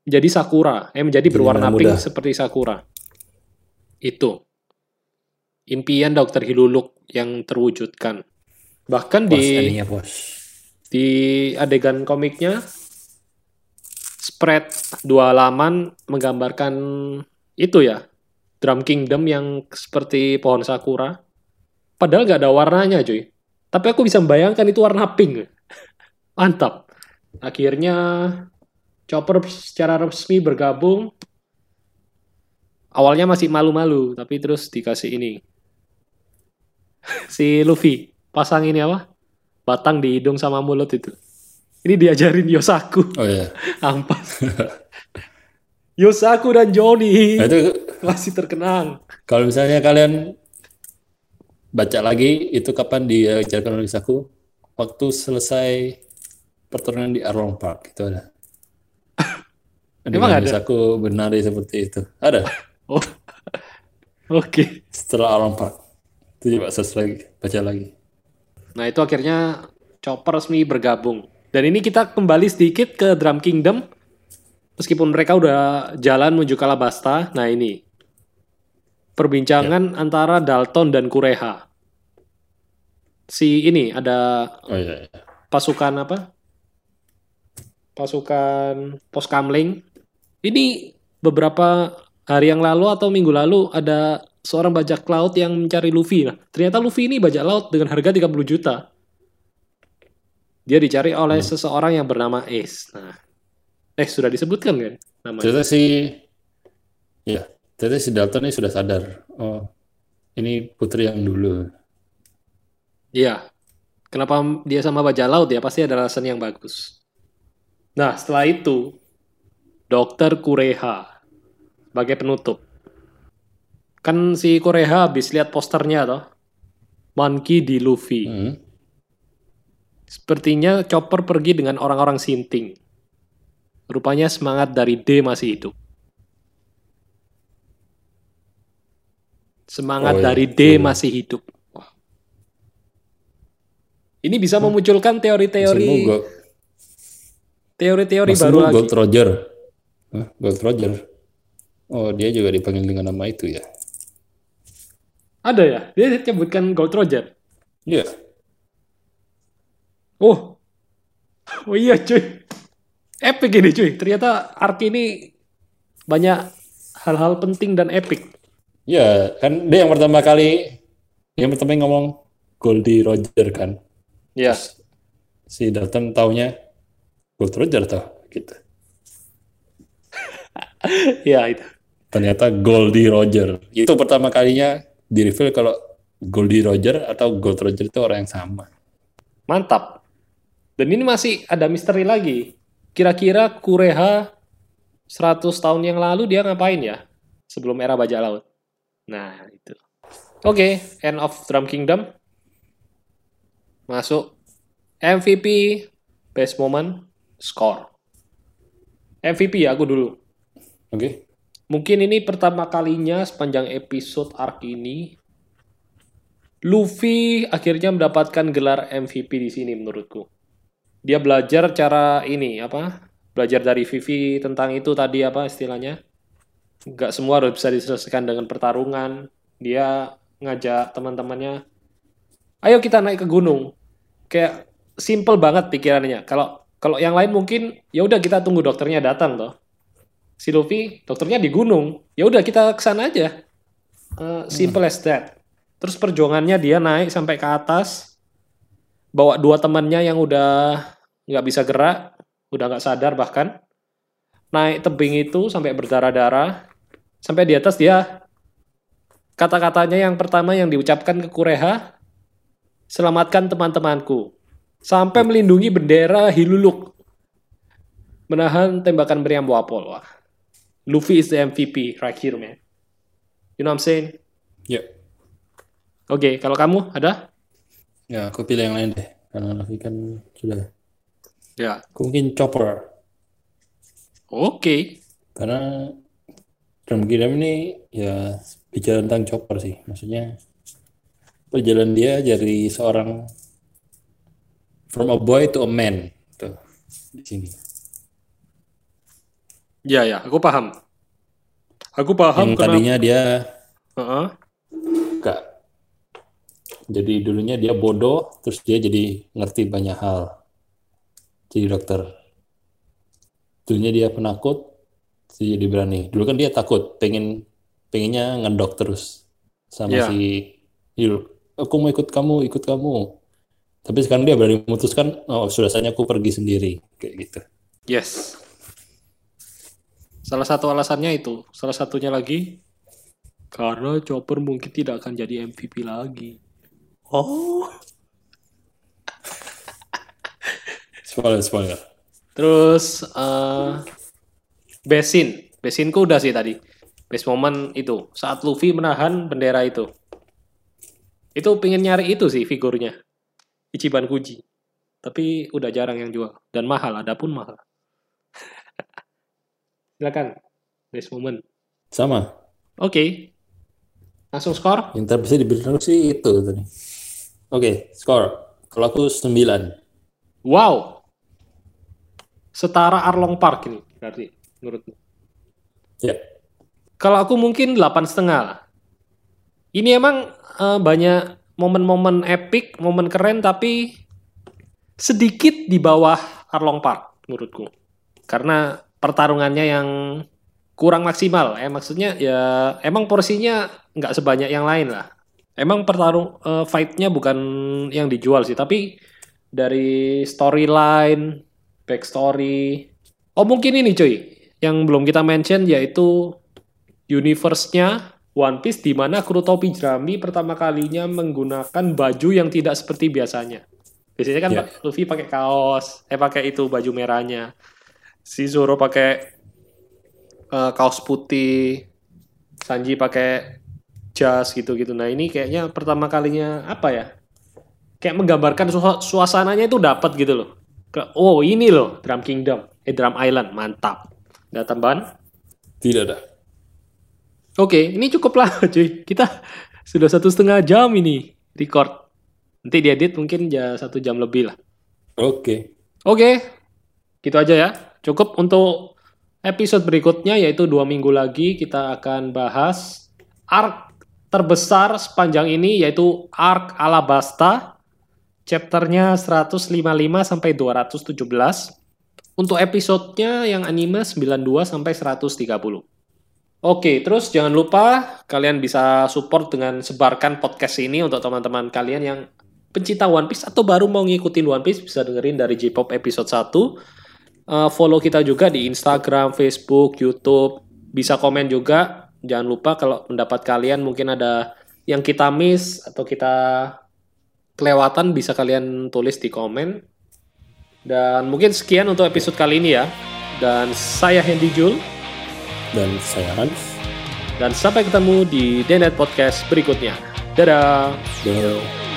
menjadi sakura, eh menjadi berwarna Gimana pink mudah. seperti sakura. Itu impian Dokter Hiluluk yang terwujudkan. Bahkan Bos, di endingnya bos. di adegan komiknya spread dua halaman menggambarkan itu ya Drum Kingdom yang seperti pohon sakura. Padahal nggak ada warnanya cuy. Tapi aku bisa membayangkan itu warna pink. Mantap. Akhirnya Chopper secara resmi bergabung. Awalnya masih malu-malu tapi terus dikasih ini. Si Luffy pasang ini apa? Batang di hidung sama mulut itu. Ini diajarin Yosaku, Oh iya. ampas. Yosaku dan Johnny Nah, itu masih terkenang. kalau misalnya kalian baca lagi itu kapan diajarkan oleh Saku waktu selesai perturnamen di Arlong Park itu ada. Emang ada? Saku bernari seperti itu. Ada. Oh, oke. Setelah Arlong Park. Itu coba search lagi, baca lagi. Nah itu akhirnya Chopper resmi bergabung. Dan ini kita kembali sedikit ke Drum Kingdom. Meskipun mereka udah jalan menuju Kalabasta. Nah ini. Perbincangan antara Dalton dan Kureha. Si ini ada Oh iya. iya. pasukan apa? Pasukan pos kamling. Ini beberapa hari yang lalu atau minggu lalu ada seorang bajak laut yang mencari Luffy. Nah, ternyata Luffy ini bajak laut dengan harga 30 juta. Dia dicari oleh seseorang yang bernama Ace. Nah, eh sudah disebutkan kan namanya? Ternyata si ya, ternyata si Dalton ini sudah sadar. Oh, ini putri yang dulu. Iya. Kenapa dia sama bajak laut ya? Pasti ada alasan yang bagus. Nah, setelah itu, Dokter Kureha sebagai penutup. Kan si Kureha habis lihat posternya toh. Monkey di Luffy. Hmm. Sepertinya Chopper pergi dengan orang-orang sinting. Rupanya semangat dari D masih hidup. Semangat Oh, iya. dari D Iya. masih hidup. Wah. Ini bisa memunculkan teori-teori teori-teori baru lagi. Gold Roger? Hah? Gold Roger? Oh, dia juga dipanggil dengan nama itu ya? Ada ya? Dia sebutkan Gold Roger. Iya. Oh. Oh iya cuy. Epic ini cuy. Ternyata arc ini banyak hal-hal penting dan epic. Ya, kan dia yang pertama kali yang pertama yang ngomong Goldie Roger kan. Ya. Si Dalton taunya Gold Roger tau gitu. Ya itu. Ternyata Goldie Roger. Itu pertama kalinya di reveal kalau Goldie Roger atau Gold Roger itu orang yang sama. Mantap. Dan ini masih ada misteri lagi. Kira-kira Kureha 100 tahun yang lalu dia ngapain ya? Sebelum era bajak laut. Nah, itu. Oke, end of Drum Kingdom. Masuk. MVP, best moment, score. MVP ya, aku dulu. Oke. Mungkin ini pertama kalinya sepanjang episode arc ini Luffy akhirnya mendapatkan gelar MVP di sini menurutku. Dia belajar cara ini apa? Belajar dari Vivi tentang itu tadi apa istilahnya? Nggak semua harus bisa diselesaikan dengan pertarungan. Dia ngajak teman-temannya, ayo kita naik ke gunung. Kayak simple banget pikirannya. Kalau kalau yang lain mungkin ya udah kita tunggu dokternya datang toh si Luffy dokternya di gunung ya udah kita ke sana aja Eh, simple as that terus perjuangannya dia naik sampai ke atas bawa dua temannya yang udah nggak bisa gerak udah nggak sadar bahkan naik tebing itu sampai berdarah-darah sampai di atas dia kata-katanya yang pertama yang diucapkan ke Kureha selamatkan teman-temanku Sampai melindungi bendera Hiluluk. Menahan tembakan meriam Wapol. Wah. Luffy is the MVP right here, man. You know what I'm saying? Ya. Oke, kalau kamu ada? Ya, aku pilih yang lain deh. Karena Luffy kan sudah. Ya. Aku mungkin Chopper. Oke. Karena Drum Kingdom ini ya bicara tentang Chopper sih. Maksudnya perjalanan dia dari seorang from a boy to a man tuh di sini. Ya, ya, aku paham. Aku paham Yang tadinya dia Heeh. enggak. Jadi dulunya dia bodoh, terus dia jadi ngerti banyak hal. Jadi dokter. Dulunya dia penakut, terus jadi berani. Dulu kan dia takut, pengen pengennya ngedok terus sama Iya. si Hulk. Aku mau ikut kamu, ikut kamu. Tapi sekarang dia berani memutuskan, oh sudah saatnya aku pergi sendiri, kayak gitu. Yes. Salah satu alasannya itu. Salah satunya lagi karena Chopper mungkin tidak akan jadi MVP lagi. Oh. Spoiler, spoiler. Terus eh Besin. Besinku udah sih tadi. Best moment itu saat Luffy menahan bendera itu. Itu pengen nyari itu sih figurnya. Ichiban Kuji. Tapi udah jarang yang jual dan mahal, ada pun mahal. Silakan. Best moment. Sama. Oke. Langsung skor? Yang terbisa dibilang sih itu tadi. Oke, skor. Kalau aku 9. Wow. Setara Arlong Park ini berarti menurutmu. Ya. Kalau aku mungkin delapan setengah lah. Ini emang eh, banyak momen-momen epic, momen keren, tapi sedikit di bawah Arlong Park menurutku. Karena pertarungannya yang kurang maksimal. Eh maksudnya ya emang porsinya nggak sebanyak yang lain lah. Emang pertarung eh, fight-nya bukan yang dijual sih, tapi dari storyline, backstory. Oh mungkin ini cuy, yang belum kita mention yaitu universe-nya One Piece di mana kru topi jerami pertama kalinya menggunakan baju yang tidak seperti biasanya. Biasanya kan. Pak Luffy pakai kaos, eh pakai itu baju merahnya. Si Zoro pakai eh, kaos putih, Sanji pakai jas gitu-gitu. Nah, ini kayaknya pertama kalinya apa ya? Kayak menggambarkan sua- suasananya itu dapat gitu loh. Ke- Oh, ini loh Drum Kingdom, eh Drum Island, mantap. Ada tambahan? Tidak ada. Oke, ini cukup lah cuy. Kita sudah satu setengah jam ini record. Nanti diedit mungkin ya satu jam lebih lah. Oke. Oke, gitu aja ya. Cukup untuk episode berikutnya yaitu dua minggu lagi kita akan bahas arc terbesar sepanjang ini yaitu arc Alabasta. Chapternya 155 sampai 217. Untuk episodenya yang anime 92 sampai 130. Oke, terus jangan lupa kalian bisa support dengan sebarkan podcast ini untuk teman-teman kalian yang pencinta One Piece atau baru mau ngikutin One Piece bisa dengerin dari J-Pop episode 1. Uh, follow kita juga di Instagram, Facebook, YouTube. Bisa komen juga. Jangan lupa kalau pendapat kalian mungkin ada yang kita miss atau kita kelewatan bisa kalian tulis di komen. Dan mungkin sekian untuk episode kali ini ya. Dan saya Hendy Jul. Dan saya Hans. Dan sampai ketemu di Denet Podcast berikutnya. Dadah! Dadah.